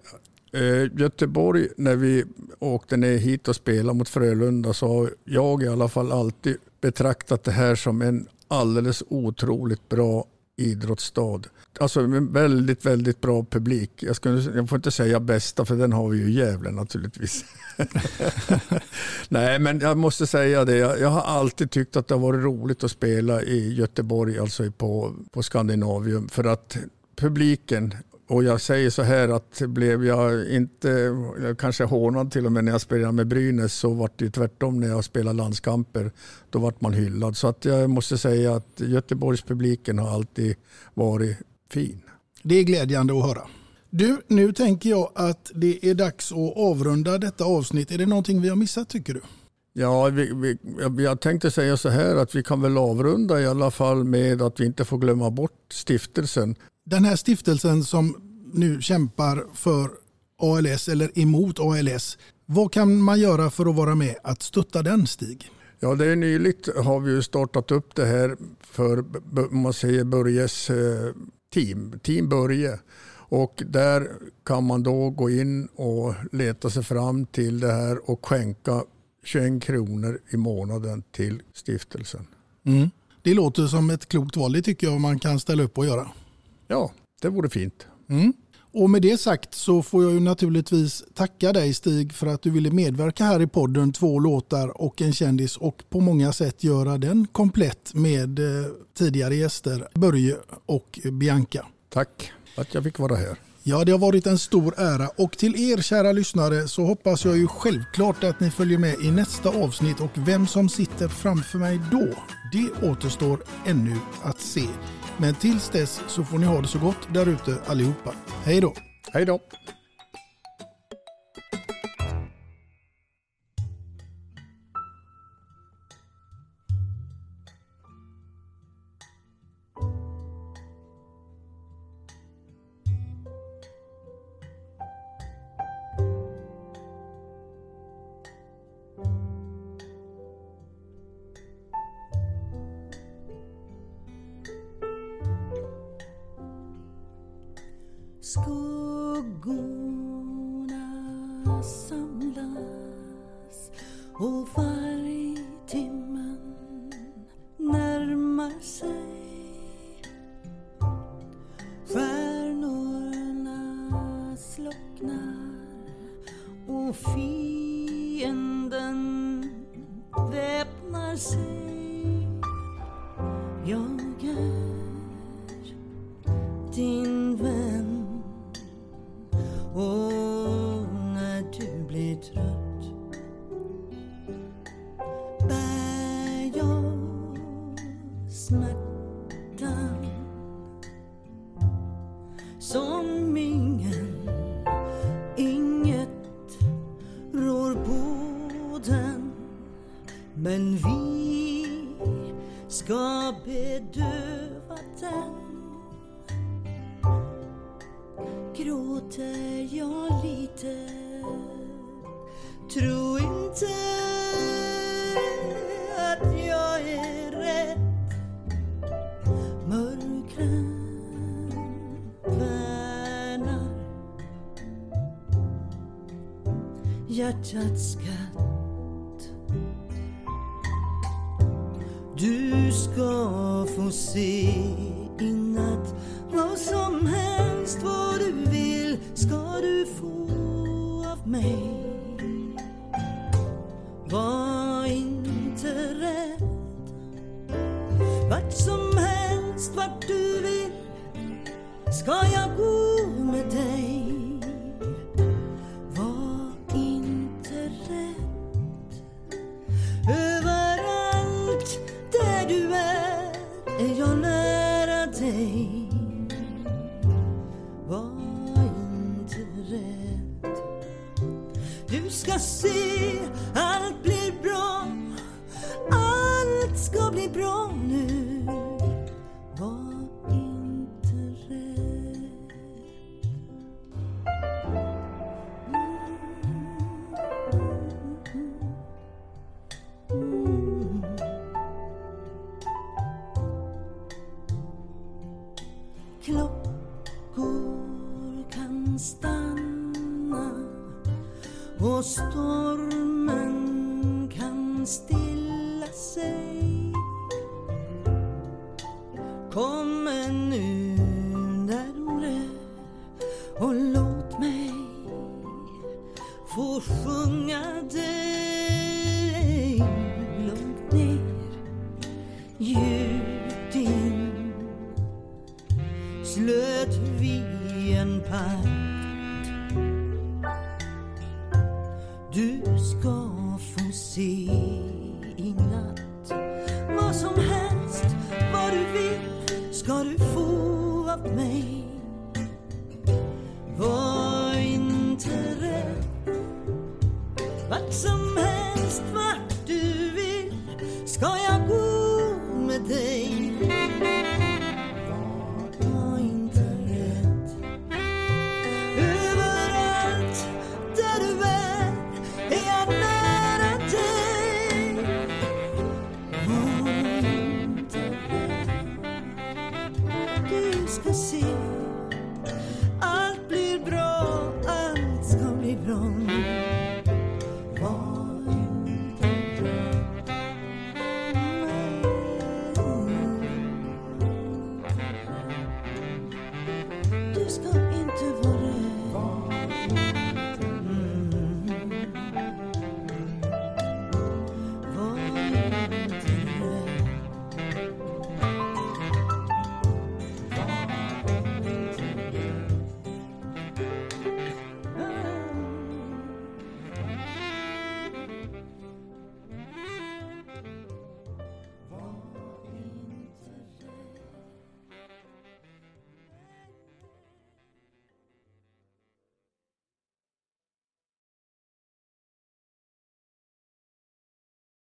Eh, Göteborg, när vi åkte ner hit och spelade mot Frölunda så har jag i alla fall alltid betraktat det här som en alldeles otroligt bra idrottsstad. Alltså en väldigt, väldigt bra publik. Jag, skulle, jag får inte säga bästa för den har vi ju i Gävle naturligtvis. <laughs> Nej men jag måste säga det. Jag, jag, har alltid tyckt att det har varit roligt att spela i Göteborg, alltså på, på Skandinavium. För att publiken och jag säger så här att blev jag inte, kanske hånad till och med när jag spelade med Brynäs så var det tvärtom när jag spelade landskamper. Då vart man hyllad. Så att jag måste säga att Göteborgspubliken har alltid varit fin. Det är glädjande att höra. Du, nu tänker jag att det är dags att avrunda detta avsnitt. Är det någonting vi har missat tycker du? Ja, vi, vi, jag tänkte säga så här att vi kan väl avrunda i alla fall med att vi inte får glömma bort stiftelsen den här stiftelsen som nu kämpar för ALS eller emot ALS. Vad kan man göra för att vara med att stötta den Stig? Ja, det är nyligt har vi startat upp det här för man säger Börjes eh, team, Team Börje. Och där kan man då gå in och leta sig fram till det här och skänka 21 kronor i månaden till stiftelsen. Mm. Det låter som ett klokt val, det tycker jag man kan ställa upp och göra. Ja, det vore fint. Mm. Och med det sagt så får jag ju naturligtvis tacka dig Stig för att du ville medverka här i podden Två låtar och en kändis och på många sätt göra den komplett med eh, tidigare gäster Börje och Bianca. Tack att jag fick vara här. Ja, det har varit en stor ära och till er kära lyssnare så hoppas jag ju självklart att ni följer med i nästa avsnitt och vem som sitter framför mig då, det återstår ännu att se. Men tills dess så får ni ha det så gott där ute allihopa. Hej då! Hej då! Är, är jag nära